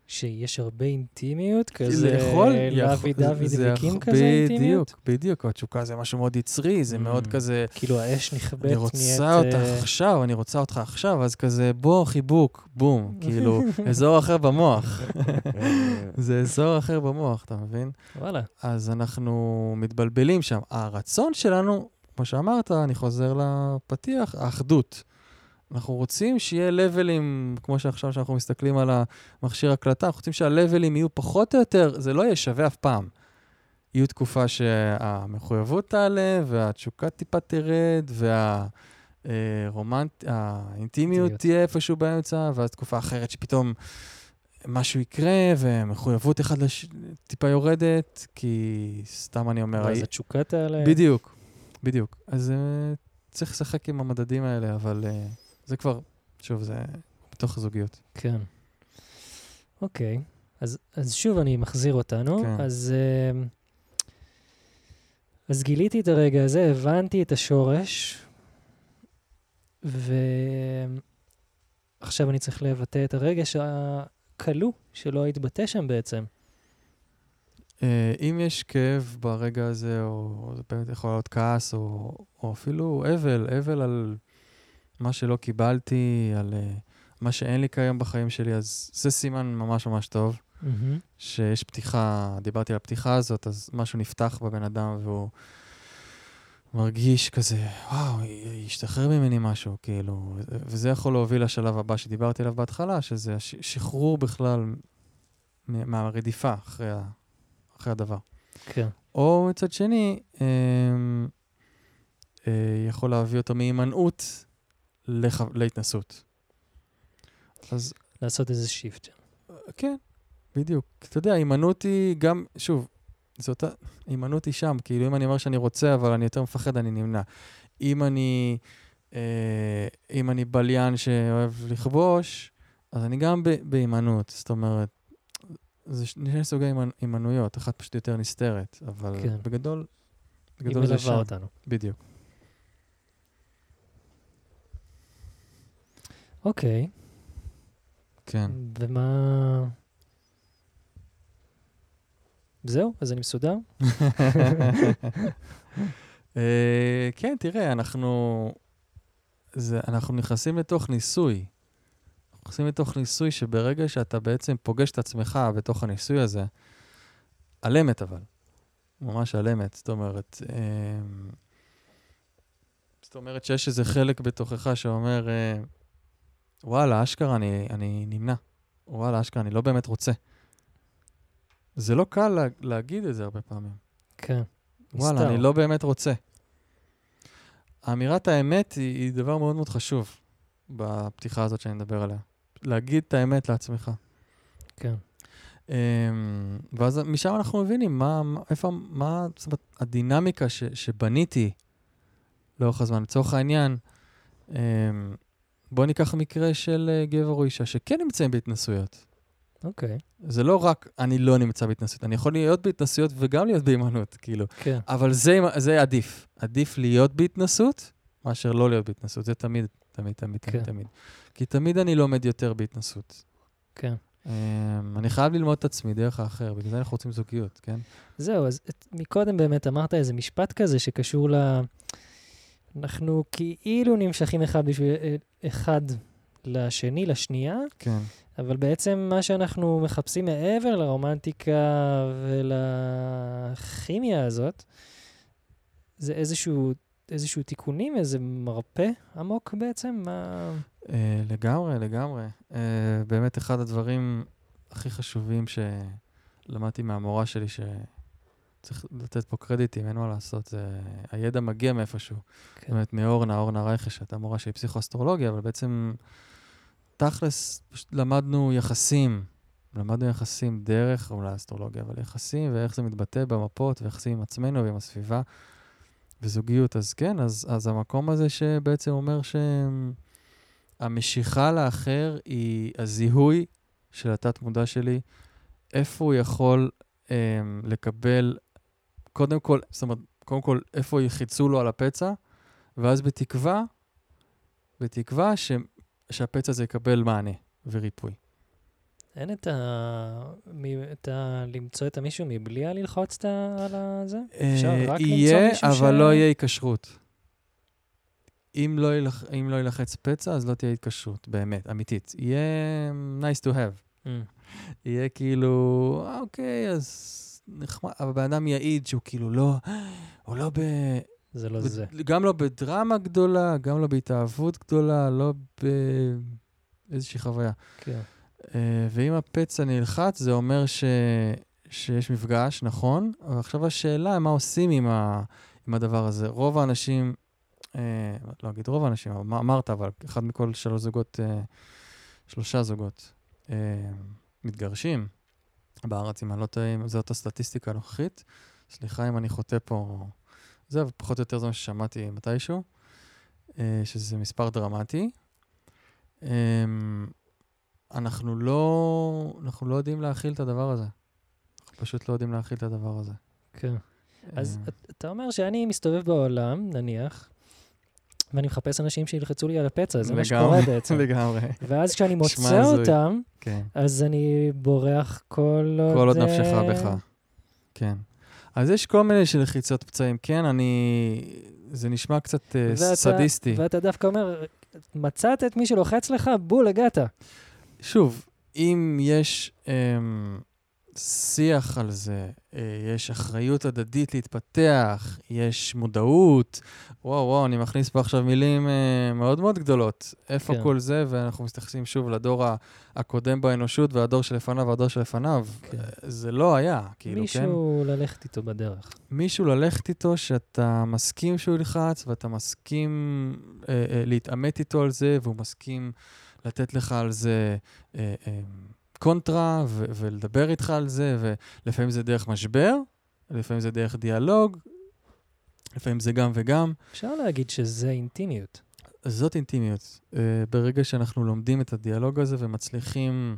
שיש הרבה אינטימיות, זה כזה יכול- לוי יכול- דוד וקים כזה אינטימיות? בדיוק, בדיוק. התשוקה זה משהו מאוד יצרי, זה Mm. מאוד כזה, כאילו האש נכבדת אני נהיית... רוצה אותך אה, עכשיו, אני רוצה אותך עכשיו, אז כזה, בוא, חיבוק, בום, כאילו, אזור אחר במוח. זה אזור אחר במוח, אתה מבין? וואלה. אז אנחנו מתבלבלים שם. הרצון שלנו, כמו שאמרת, אני חוזר לפתיח, האחדות. אנחנו רוצים שיהיה לבלים, כמו שעכשיו שאנחנו מסתכלים על המכשיר הקלטה, אנחנו רוצים שהלבלים יהיו פחות או יותר, זה לא יהיה שווה אף פעם. יהיו תקופה שהמחויבות תעלה, והתשוקה טיפה תרד, והאינטימיות אינטימיות. תהיה איפשהו באמצע, ואז תקופה אחרת שפתאום משהו יקרה, ומחויבות אחד לש... טיפה יורדת, כי סתם אני אומר... ואז התשוקה תעלה. בדיוק, בדיוק. אז uh, צריך לשחק עם המדדים האלה, אבל uh, זה כבר, שוב, זה בתוך הזוגיות. כן. אוקיי. אז, אז שוב אני מחזיר אותנו. כן. אז, אה, אז גיליתי את הרגע הזה, הבנתי את השורש, ועכשיו אני צריך לבטא את הרגש הכלוא שלא התבטא שם בעצם. Uh, אם יש כאב ברגע הזה, או זה באמת יכול להיות כעס, או, או אפילו אבל, אבל על מה שלא קיבלתי, על uh, מה שאין לי כיום בחיים שלי, אז זה סימן ממש ממש טוב. מהמם. שיש פתיחה, דיברתי על הפתיחה הזאת, אז משהו נפתח בבן אדם והוא מרגיש כזה, וואו, ישתחרר ממני משהו, כאילו, וזה יכול להוביל לשלב הבא שדיברתי עליו בהתחלה, שזה שחרור בכלל מהרדיפה אחרי, ה- אחרי הדבר. כן. או מצד שני, אמ, אה, יכול להביא אותו מהימנעות לח... להתנסות. אז לעשות איזה שיפט. כן, בדיוק. אתה יודע, הימנעות היא גם, שוב, זו אותה, הימנעות היא שם. כאילו, אם אני אומר שאני רוצה, אבל אני יותר מפחד, אני נמנע. אם אני, אה, אם אני בליין שאוהב לכבוש, אז אני גם בהימנעות. זאת אומרת, זה שני סוגי הימנ- הימנעויות, אחת פשוט יותר נסתרת, אבל כן. בגדול, היא בגדול זה שם. מלווה אותנו. בדיוק. אוקיי, כן. ומה... זהו? אז אני מסודר? אה, כן, תראה, אנחנו, זה, אנחנו נכנסים לתוך ניסוי. אנחנו נכנסים לתוך ניסוי שברגע שאתה בעצם פוגש את עצמך בתוך הניסוי הזה, על אמת אבל, ממש על אמת, זאת אומרת, אה, זאת אומרת שיש איזה חלק בתוכך שאומר, אה, וואלה, אשכרה, אני, אני נמנע. וואלה, אשכרה, אני לא באמת רוצה. זה לא קל לה, להגיד את זה הרבה פעמים. כן. וואלה, נסתר. אני לא באמת רוצה. אמירת האמת היא, היא דבר מאוד מאוד חשוב בפתיחה הזאת שאני מדבר עליה. להגיד את האמת לעצמך. כן. Um, ואז משם אנחנו מבינים מה, מה- איפה, מה, זאת אומרת, הדינמיקה ש, שבניתי לאורך הזמן. לצורך העניין, um, בוא ניקח מקרה של uh, גבר או אישה שכן נמצאים בהתנסויות. אוקיי. זה לא רק אני לא נמצא בהתנסויות, אני יכול להיות בהתנסויות וגם להיות בהימנעות, כאילו. כן. אבל זה, זה עדיף. עדיף להיות בהתנסות מאשר לא להיות בהתנסות. זה תמיד, תמיד, תמיד, כן. תמיד, תמיד. כי תמיד אני לומד יותר בהתנסות. כן. Um, אני חייב ללמוד את עצמי דרך האחר, בגלל זה אנחנו רוצים זוגיות, כן? זהו, אז את, מקודם באמת אמרת איזה משפט כזה שקשור ל... אנחנו כאילו נמשכים אחד בשביל... אה, אחד לשני, לשנייה, כן. אבל בעצם מה שאנחנו מחפשים מעבר לרומנטיקה ולכימיה הזאת, זה איזשהו, איזשהו תיקונים, איזה מרפא עמוק בעצם? מה... Uh, לגמרי, לגמרי. Uh, באמת, אחד הדברים הכי חשובים שלמדתי מהמורה שלי, שצריך לתת פה קרדיטים, אין מה לעשות, זה... הידע מגיע מאיפשהו. כן. באמת, מאורנה, אורנה רייכה, שהייתה מורה שהיא פסיכואסטרולוגיה, אבל בעצם, תכלס, פשוט למדנו יחסים. למדנו יחסים דרך, אולי אסטרולוגיה, אבל יחסים, ואיך זה מתבטא במפות, ויחסים עם עצמנו ועם הסביבה, וזוגיות. אז כן, אז, אז המקום הזה שבעצם אומר שהמשיכה לאחר היא הזיהוי של התת-מודע שלי, איפה הוא יכול אה, לקבל, קודם כל, זאת אומרת, קודם כל, איפה יחיצו לו על הפצע, ואז בתקווה, בתקווה ש, שהפצע הזה יקבל מענה וריפוי. אין את ה... מ... את ה... למצוא את המישהו מבלי ללחוץ את ה... על הזה? אפשר אה, רק למצוא יהיה, מישהו אבל ש- לא יהיה היקשרות. אם לא, ילח, אם לא ילחץ פצע, אז לא תהיה התקשרות, באמת, אמיתית. יהיה nice to have. Mm, יהיה כאילו, "אה, אוקיי, אז נחמד, אבל בן אדם יעיד שהוא כאילו לא, הוא לא ב... זה לא ב- זה. גם לא בדרמה גדולה, גם לא בהתאהבות גדולה, לא באיזושהי חוויה. כן. אה, ואם הפצע נלחץ, זה אומר ש... שיש מפגש, נכון, אבל עכשיו השאלה מה עושים עם, ה... עם הדבר הזה. רוב האנשים, אה, לא אגיד רוב האנשים, אבל אמרת, אבל אחד מכל שלוש זוגות, אה, שלושה זוגות, אה, מתגרשים בארץ, אם אני לא טועה, זאת הסטטיסטיקה הנוכחית. סליחה אם אני חוטא פה, זה, אבל פחות או יותר זה מה ששמעתי מתישהו, אה, שזה מספר דרמטי. אה, אנחנו לא, אנחנו לא יודעים להכיל את הדבר הזה. אנחנו פשוט לא יודעים להכיל את הדבר הזה. כן. אז אה, את- אתה אומר שאני מסתובב בעולם, נניח, ואני מחפש אנשים שילחצו לי על הפצע, זה מה שקורה בעצם. לגמרי, ואז כשאני מוצא. אותם, כן. אז אני בורח כל עוד... כל עוד אה, נפשך בך. כן. אז יש כל מיני של לחיצות פצעים. כן, אני... זה נשמע קצת אה, ואתה- סדיסטי. ואתה דווקא אומר, מצאת את מי שלוחץ לך, בול, הגעת. שוב, אם יש אמ, שיח על זה, אה, יש אחריות הדדית להתפתח, יש מודעות, וואו, וואו, אני מכניס פה עכשיו מילים אה, מאוד מאוד גדולות. איפה כן. כל זה? ואנחנו מתייחסים שוב לדור הקודם באנושות והדור שלפניו והדור שלפניו. כן. אה, זה לא היה, כאילו, כן? מישהו ללכת איתו בדרך. מישהו ללכת איתו שאתה מסכים שהוא ילחץ, ואתה מסכים אה, אה, להתעמת איתו על זה, והוא מסכים לתת לך על זה אה, אה, קונטרה, ו- ולדבר איתך על זה, ולפעמים זה דרך משבר, לפעמים זה דרך דיאלוג, לפעמים זה גם וגם. אפשר להגיד שזה אינטימיות. זאת אינטימיות. אה, ברגע שאנחנו לומדים את הדיאלוג הזה ומצליחים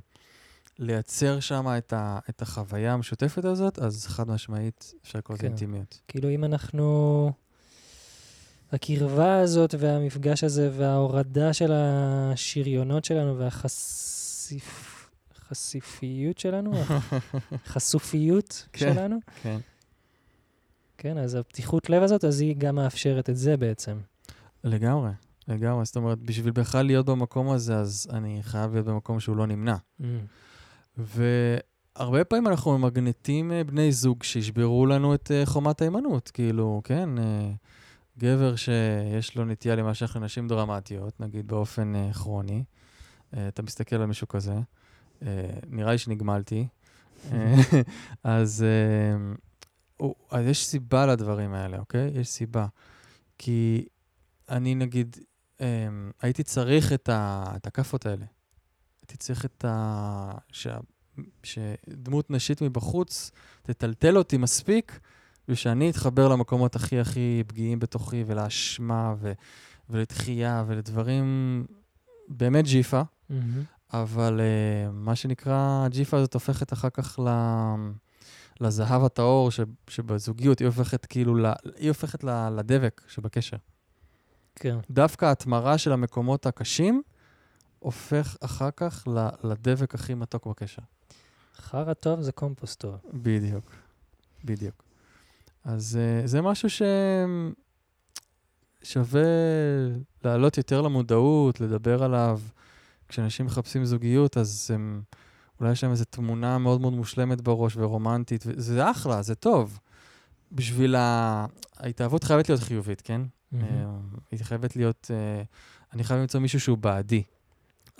לייצר שם את, ה- את החוויה המשותפת הזאת, אז חד משמעית אפשר לקרוא לזה כן. אינטימיות. כאילו, אם אנחנו... הקרבה הזאת והמפגש הזה וההורדה של השריונות שלנו והחשיף... חשיפיות שלנו, החשופיות כן. שלנו, כן. כן, אז הפתיחות לב הזאת, אז היא גם מאפשרת את זה בעצם. לגמרי, לגמרי. זאת אומרת, בשביל בכלל להיות במקום הזה, אז אני חייב להיות במקום שהוא לא נמנע. Mm. והרבה פעמים אנחנו ממגנטים אה, בני זוג שישברו לנו את אה, חומת ההימנעות. כאילו, כן, אה, גבר שיש לו נטייה להימשך לנשים דרמטיות, נגיד באופן כרוני, אתה מסתכל על מישהו כזה, נראה לי שנגמלתי. אה, אז, אה, הוא- אז יש סיבה לדברים האלה, אוקיי? יש סיבה. כי אני, נגיד, אה, הייתי צריך את, ה, את הכאפות האלה. הייתי צריך את ה... שה, שדמות נשית מבחוץ תטלטל אותי מספיק, ושאני אתחבר למקומות הכי הכי פגיעים בתוכי, ולאשמה, ו, ולתחייה, ולדברים באמת ג'יפה. מהמם. אבל uh, מה שנקרא, הג'יפה הזאת הופכת אחר כך ל... לזהב הטהור ש... שבזוגיות, היא הופכת כאילו, ל... היא הופכת ל... לדבק שבקשר. כן. דווקא ההתמרה של המקומות הקשים הופך אחר כך ל- לדבק הכי מתוק בקשר. חרא טוב זה קומפוסט טוב. בדיוק, בדיוק. אז uh, זה משהו ששווה להעלות יותר למודעות, לדבר עליו. כשאנשים מחפשים זוגיות, אז הם, אולי יש להם איזו תמונה מאוד מאוד מושלמת בראש ורומנטית, וזה אחלה, זה טוב. בשביל ה... ההתאהבות חייבת להיות חיובית, כן? אה, היא חייבת להיות... אה, אני חייב למצוא מישהו שהוא בעדי.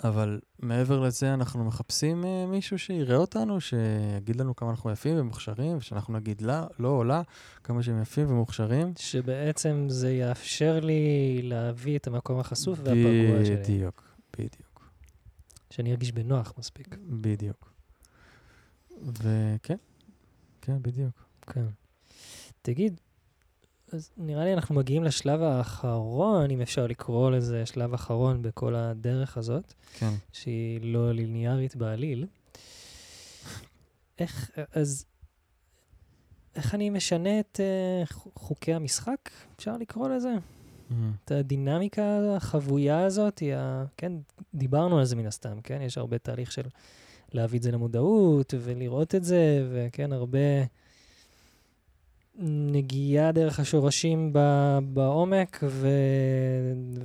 אבל מעבר לזה, אנחנו מחפשים אה, מישהו שיראה אותנו, שיגיד לנו כמה אנחנו יפים ומוכשרים, ושאנחנו נגיד לה, לא או לה, כמה שהם יפים ומוכשרים. שבעצם זה יאפשר לי להביא את המקום החשוף והפגוע שלי. בדיוק, בדיוק, שאני ארגיש בנוח מספיק. בדיוק. וכן, כן, בדיוק. כן. תגיד, אז נראה לי אנחנו מגיעים לשלב האחרון, אם אפשר לקרוא לזה שלב אחרון בכל הדרך הזאת, כן. שהיא לא ליניארית בעליל. איך, אז, איך אני משנה את uh, חוקי המשחק, אפשר לקרוא לזה? מהמם. את הדינמיקה החבויה הזאת, היא ה... כן, דיברנו על זה מן הסתם, כן? יש הרבה תהליך של להביא את זה למודעות ולראות את זה, וכן, הרבה נגיעה דרך השורשים ב... בעומק ו...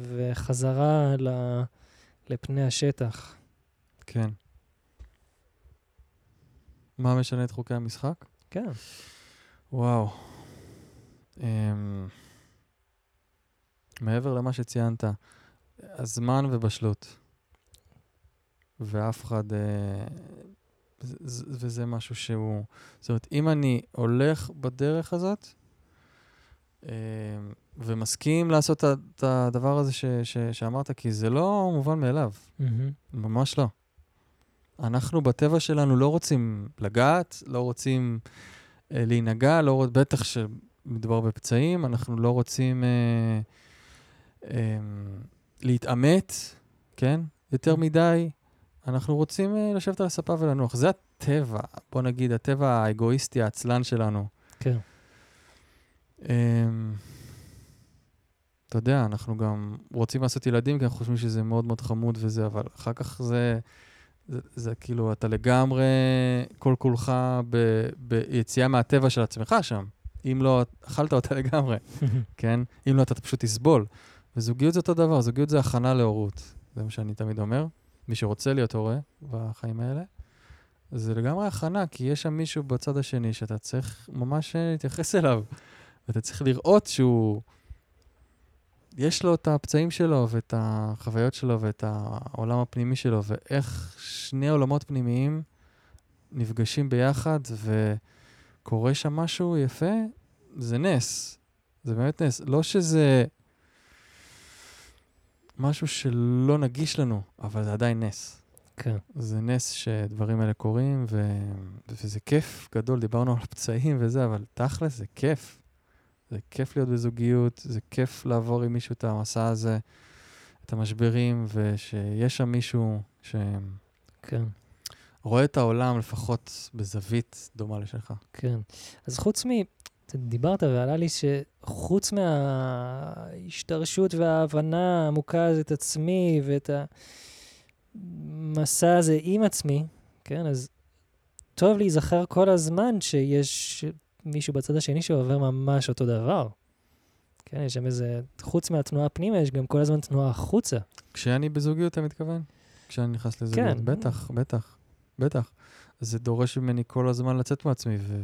וחזרה ל... לפני השטח. כן. מה משנה את חוקי המשחק? כן. וואו. Um, מעבר למה שציינת, הזמן ובשלות. ואף אחד... זה- וזה משהו שהוא... זאת אומרת, אם אני הולך בדרך הזאת, um, ומסכים לעשות את הדבר הזה ש, ש, שאמרת, כי זה לא מובן מאליו, מהמם. ממש לא. אנחנו בטבע שלנו לא רוצים לגעת, לא רוצים אה, להינגע, לא, רוצ- בטח שמדובר בפצעים, אנחנו לא רוצים אה, אה, להתעמת, כן? יותר מדי. אנחנו רוצים אה, לשבת על הספה ולנוח. זה הטבע, בוא נגיד, הטבע האגואיסטי, העצלן שלנו. כן. אמ, אתה יודע, אנחנו גם רוצים לעשות ילדים, כי אנחנו חושבים שזה מאוד מאוד חמוד וזה, אבל אחר כך זה, זה, זה כאילו, אתה לגמרי כל כולך ב, ביציאה מהטבע של עצמך שם. אם לא, אכלת אותה לגמרי, כן? אם לא, אתה פשוט תסבול. וזוגיות זה אותו דבר, זוגיות זה הכנה להורות. זה מה שאני תמיד אומר. מי שרוצה להיות הורה בחיים האלה, זה לגמרי הכנה, כי יש שם מישהו בצד השני שאתה צריך ממש אה, להתייחס אליו. ואתה צריך לראות שהוא... יש לו את הפצעים שלו ואת החוויות שלו ואת העולם הפנימי שלו, ואיך שני עולמות פנימיים נפגשים ביחד וקורה שם משהו יפה, זה נס. זה באמת נס. לא שזה משהו שלא נגיש לנו, אבל זה עדיין נס. כן. זה נס שדברים האלה קורים, ו... וזה כיף גדול, דיברנו על פצעים וזה, אבל תכל'ס זה כיף. זה כיף להיות בזוגיות, זה כיף לעבור עם מישהו את המסע הזה, את המשברים, ושיש שם מישהו כן. שרואה את העולם לפחות בזווית דומה לשלך. כן. אז חוץ מ... דיברת ועלה לי שחוץ מההשתרשות וההבנה העמוקה הזאת את עצמי ואת המסע הזה עם עצמי, כן, אז טוב להיזכר כל הזמן שיש מישהו בצד השני שעובר ממש אותו דבר. כן, יש שם איזה, חוץ מהתנועה פנימה, יש גם כל הזמן תנועה החוצה. כשאני בזוגיות, אתה מתכוון? כשאני נכנס לזוגיות. כן. בטח, בטח, בטח. זה דורש ממני כל הזמן לצאת מעצמי, ו...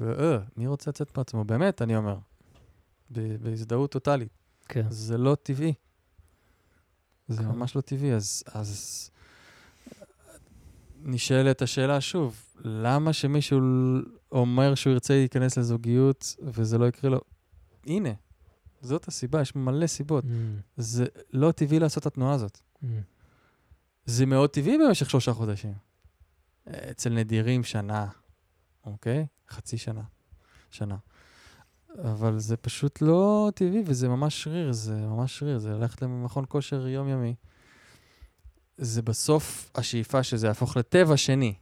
ו... אה, מי רוצה לצאת מעצמו? באמת, אני אומר. בהזדהות טוטאלית. כן. זה לא טבעי. זה כן. ממש לא טבעי. אז, אז נשאלת השאלה שוב, למה שמישהו אומר שהוא ירצה להיכנס לזוגיות וזה לא יקרה לו? הנה, זאת הסיבה, יש מלא סיבות. Mm, זה לא טבעי לעשות את התנועה הזאת. mm, זה מאוד טבעי במשך שלושה חודשים. אצל נדירים שנה, אוקיי? חצי שנה, שנה. אבל זה פשוט לא טבעי, וזה ממש שריר, זה ממש שריר, זה ללכת למכון כושר יומיומי. זה בסוף השאיפה שזה יהפוך לטבע שני,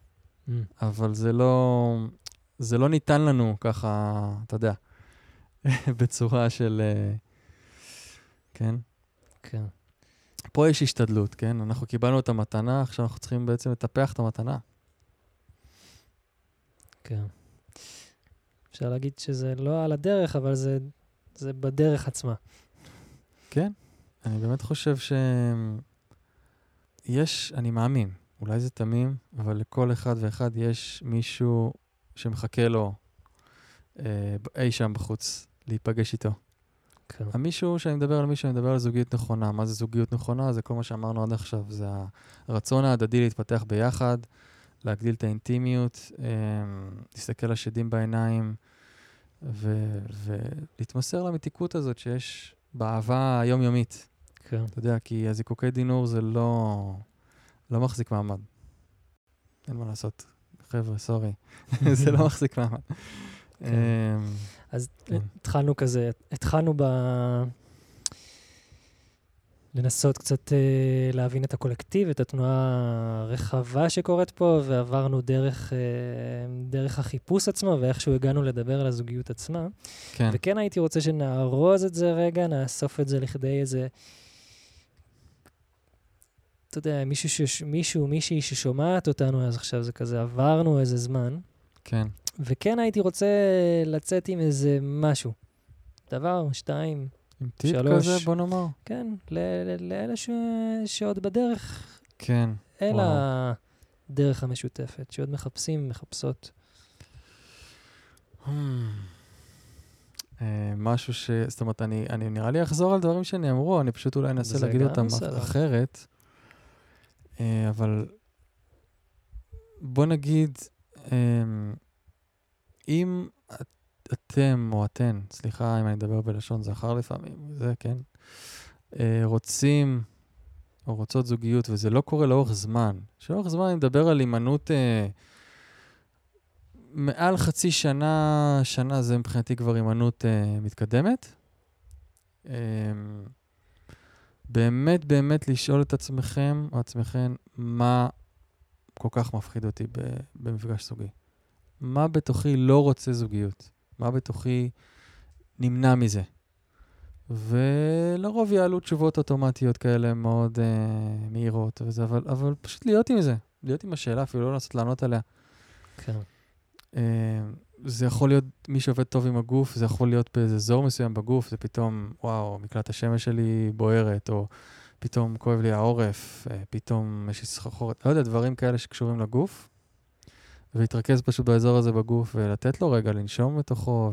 mm. אבל זה לא, זה לא ניתן לנו ככה, אתה יודע, בצורה של, אה, כן? כן. פה יש השתדלות, כן? אנחנו קיבלנו את המתנה, עכשיו אנחנו צריכים בעצם לטפח את המתנה. כן. אפשר להגיד שזה לא על הדרך, אבל זה, זה בדרך עצמה. כן, אני באמת חושב שיש, אני מאמין, אולי זה תמים, אבל לכל אחד ואחד יש מישהו שמחכה לו אה, אי שם בחוץ, להיפגש איתו. כן. המישהו שאני מדבר על מישהו, אני מדבר על זוגיות נכונה. מה זה זוגיות נכונה? זה כל מה שאמרנו עד עכשיו. זה הרצון ההדדי להתפתח ביחד, להגדיל את האינטימיות, אה, להסתכל לשדים בעיניים ו- ולהתמסר למתיקות הזאת שיש באהבה היומיומית. כן. אתה יודע, כי הזיקוקי דינור זה לא, לא מחזיק מעמד. אין מה לעשות. חבר'ה, סורי. זה לא מחזיק מעמד. כן. אמ, אז כן. התחלנו כזה, התחלנו ב... לנסות קצת אה, להבין את הקולקטיב, את התנועה הרחבה שקורית פה, ועברנו דרך, אה, דרך החיפוש עצמו, ואיכשהו הגענו לדבר על הזוגיות עצמה. כן. וכן הייתי רוצה שנארוז את זה רגע, נאסוף את זה לכדי איזה... אתה יודע, מישהו, שש, מישהו, מישהי ששומעת אותנו, אז עכשיו זה כזה, עברנו איזה זמן, כן. וכן הייתי רוצה לצאת עם איזה משהו. דבר, שתיים, עם טיפ שלוש. כזה, בוא נאמר. כן, לאלה ש... שעוד בדרך כן. אל וואו. הדרך המשותפת, שעוד מחפשים, מחפשות. Hmm. אה, משהו ש... זאת אומרת, אני, אני נראה לי אחזור על דברים שנאמרו, אני פשוט אולי אנסה להגיד אותם בסדר. אחרת. אה, אבל בוא נגיד, אמ, אם את- אתם או אתן, סליחה אם אני מדבר בלשון זכר לפעמים, זה כן, אה, רוצים או רוצות זוגיות, וזה לא קורה לאורך זמן. שלאורך זמן אני מדבר על הימנעות אה, מעל חצי שנה, שנה זה מבחינתי כבר הימנעות אה, מתקדמת. אה, באמת באמת לשאול את עצמכם או עצמכם מה כל כך מפחיד אותי במפגש זוגי. מה בתוכי לא רוצה זוגיות? מה בתוכי נמנע מזה? ולרוב יעלו תשובות אוטומטיות כאלה מאוד אה, מהירות וזה, אבל, אבל פשוט להיות עם זה, להיות עם השאלה, אפילו לא לנסות לענות עליה. כן. אה, זה יכול להיות מי שעובד טוב עם הגוף, זה יכול להיות באיזה אזור מסוים בגוף, זה פתאום, וואו, מקלט השמש שלי בוערת, או פתאום כואב לי העורף, אה, פתאום יש לי סחרחורת, לא יודע, דברים כאלה שקשורים לגוף, ולהתרכז פשוט באזור הזה בגוף, ולתת לו רגע לנשום בתוכו,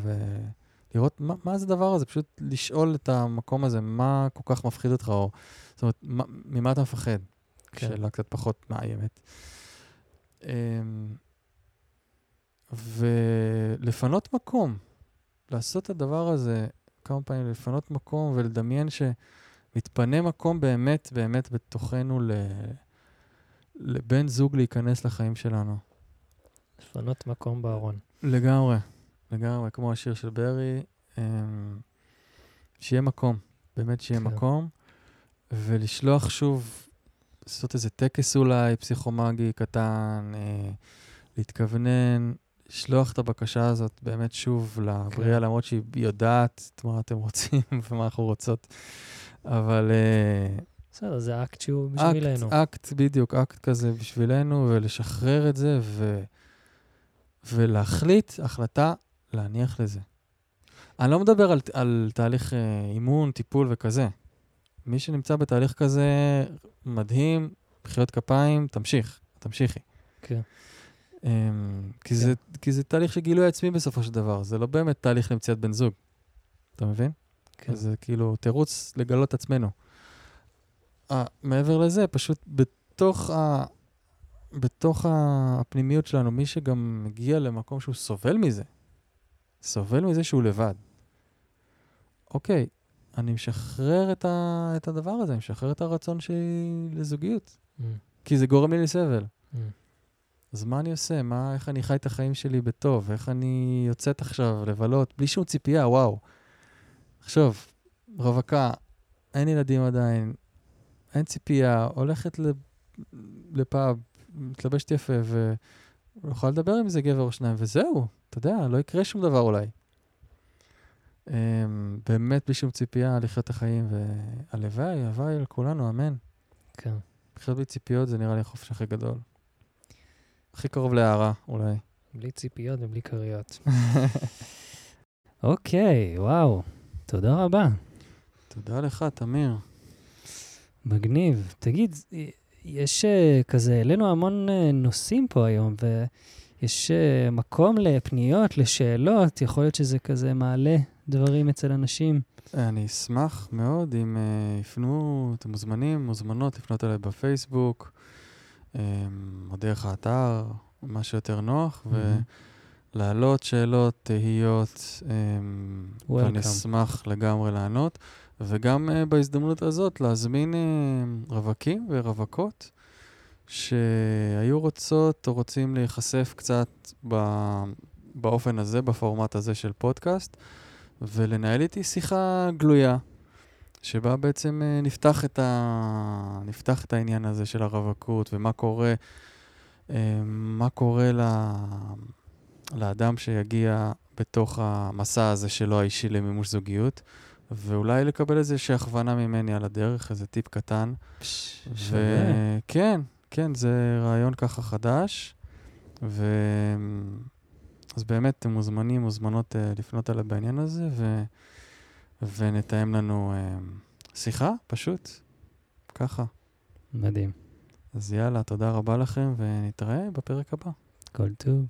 ולראות מה, מה זה הדבר הזה, פשוט לשאול את המקום הזה, מה כל כך מפחיד אותך, או זאת אומרת, מה, ממה אתה מפחד? כן. שאלה קצת פחות מאיימת. אמ, ולפנות מקום, לעשות את הדבר הזה כמה פעמים, לפנות מקום ולדמיין שמתפנה מקום באמת באמת בתוכנו ל... לבן זוג להיכנס לחיים שלנו. לפנות מקום בארון. לגמרי, לגמרי, כמו השיר של ברי, אמ, שיהיה מקום, באמת שיהיה כן. מקום, ולשלוח שוב, לעשות איזה טקס אולי, פסיכומגי קטן, אה, להתכוונן, לשלוח את הבקשה הזאת באמת שוב לבריאה, כן. למרות שהיא יודעת את מה אתם רוצים ומה אנחנו רוצות, אבל... אה, בסדר, זה אקט שהוא בשבילנו. אקט, אקט, בדיוק, אקט כזה בשבילנו, ולשחרר את זה, ו... ולהחליט החלטה להניח לזה. אני לא מדבר על, על תהליך אה, אימון, טיפול וכזה. מי שנמצא בתהליך כזה מדהים, מחיאות כפיים, תמשיך, תמשיכי. כן. Um, כי, זה, כי זה תהליך של גילוי עצמי בסופו של דבר, זה לא באמת תהליך למציאת בן זוג. אתה מבין? כן. זה כאילו תירוץ לגלות עצמנו. Uh, מעבר לזה, פשוט בתוך, ה... בתוך הפנימיות שלנו, מי שגם מגיע למקום שהוא סובל מזה, סובל מזה שהוא לבד. אוקיי, אני משחרר את, ה... את הדבר הזה, אני משחרר את הרצון שלי לזוגיות, Mm, כי זה גורם לי לסבל. mm. אז מה אני עושה? מה, איך אני חי את החיים שלי בטוב? איך אני יוצאת עכשיו לבלות בלי שום ציפייה, וואו. עכשיו, רווקה, אין ילדים עדיין, אין ציפייה, הולכת לפאב, מתלבשת יפה, ויכולה לדבר עם איזה גבר או שניים, וזהו, אתה יודע, לא יקרה שום דבר אולי. אמ, באמת בלי שום ציפייה לחיות את החיים, והלוואי, הלוואי על כולנו, אמן. כן. לחיות בלי ציפיות זה נראה לי החופש הכי גדול. הכי קרוב להערה, אולי. בלי ציפיות ובלי כריות. אוקיי, וואו. תודה רבה. תודה לך, תמיר. מגניב. תגיד, יש אה, כזה, העלינו המון אה, נושאים פה היום, ויש אה, מקום לפניות, לשאלות, יכול להיות שזה כזה מעלה דברים אצל אנשים. אני אשמח מאוד אם uh, יפנו, אתם מוזמנים, מוזמנות לפנות אליי בפייסבוק, um, או דרך האתר, מה שיותר נוח, מהמם. ולהעלות שאלות, תהיות, um, ואני. אשמח לגמרי לענות. וגם uh, בהזדמנות הזאת להזמין uh, רווקים ורווקות שהיו רוצות או רוצים להיחשף קצת ב- באופן הזה, בפורמט הזה של פודקאסט, ולנהל איתי שיחה גלויה, שבה בעצם אה, נפתח את, ה... נפתח את העניין הזה של הרווקות ומה קורה, אה, מה קורה ל... לאדם שיגיע בתוך המסע הזה שלו האישי למימוש זוגיות, ואולי לקבל איזושהי הכוונה ממני על הדרך, איזה טיפ קטן. שווה. וכן, כן, זה רעיון ככה חדש, ו... אז באמת, אתם מוזמנים, מוזמנות uh, לפנות אליי בעניין הזה, ו... ונתאם לנו uh, שיחה, פשוט, ככה. מדהים. אז יאללה, תודה רבה לכם, ונתראה בפרק הבא. כל טוב.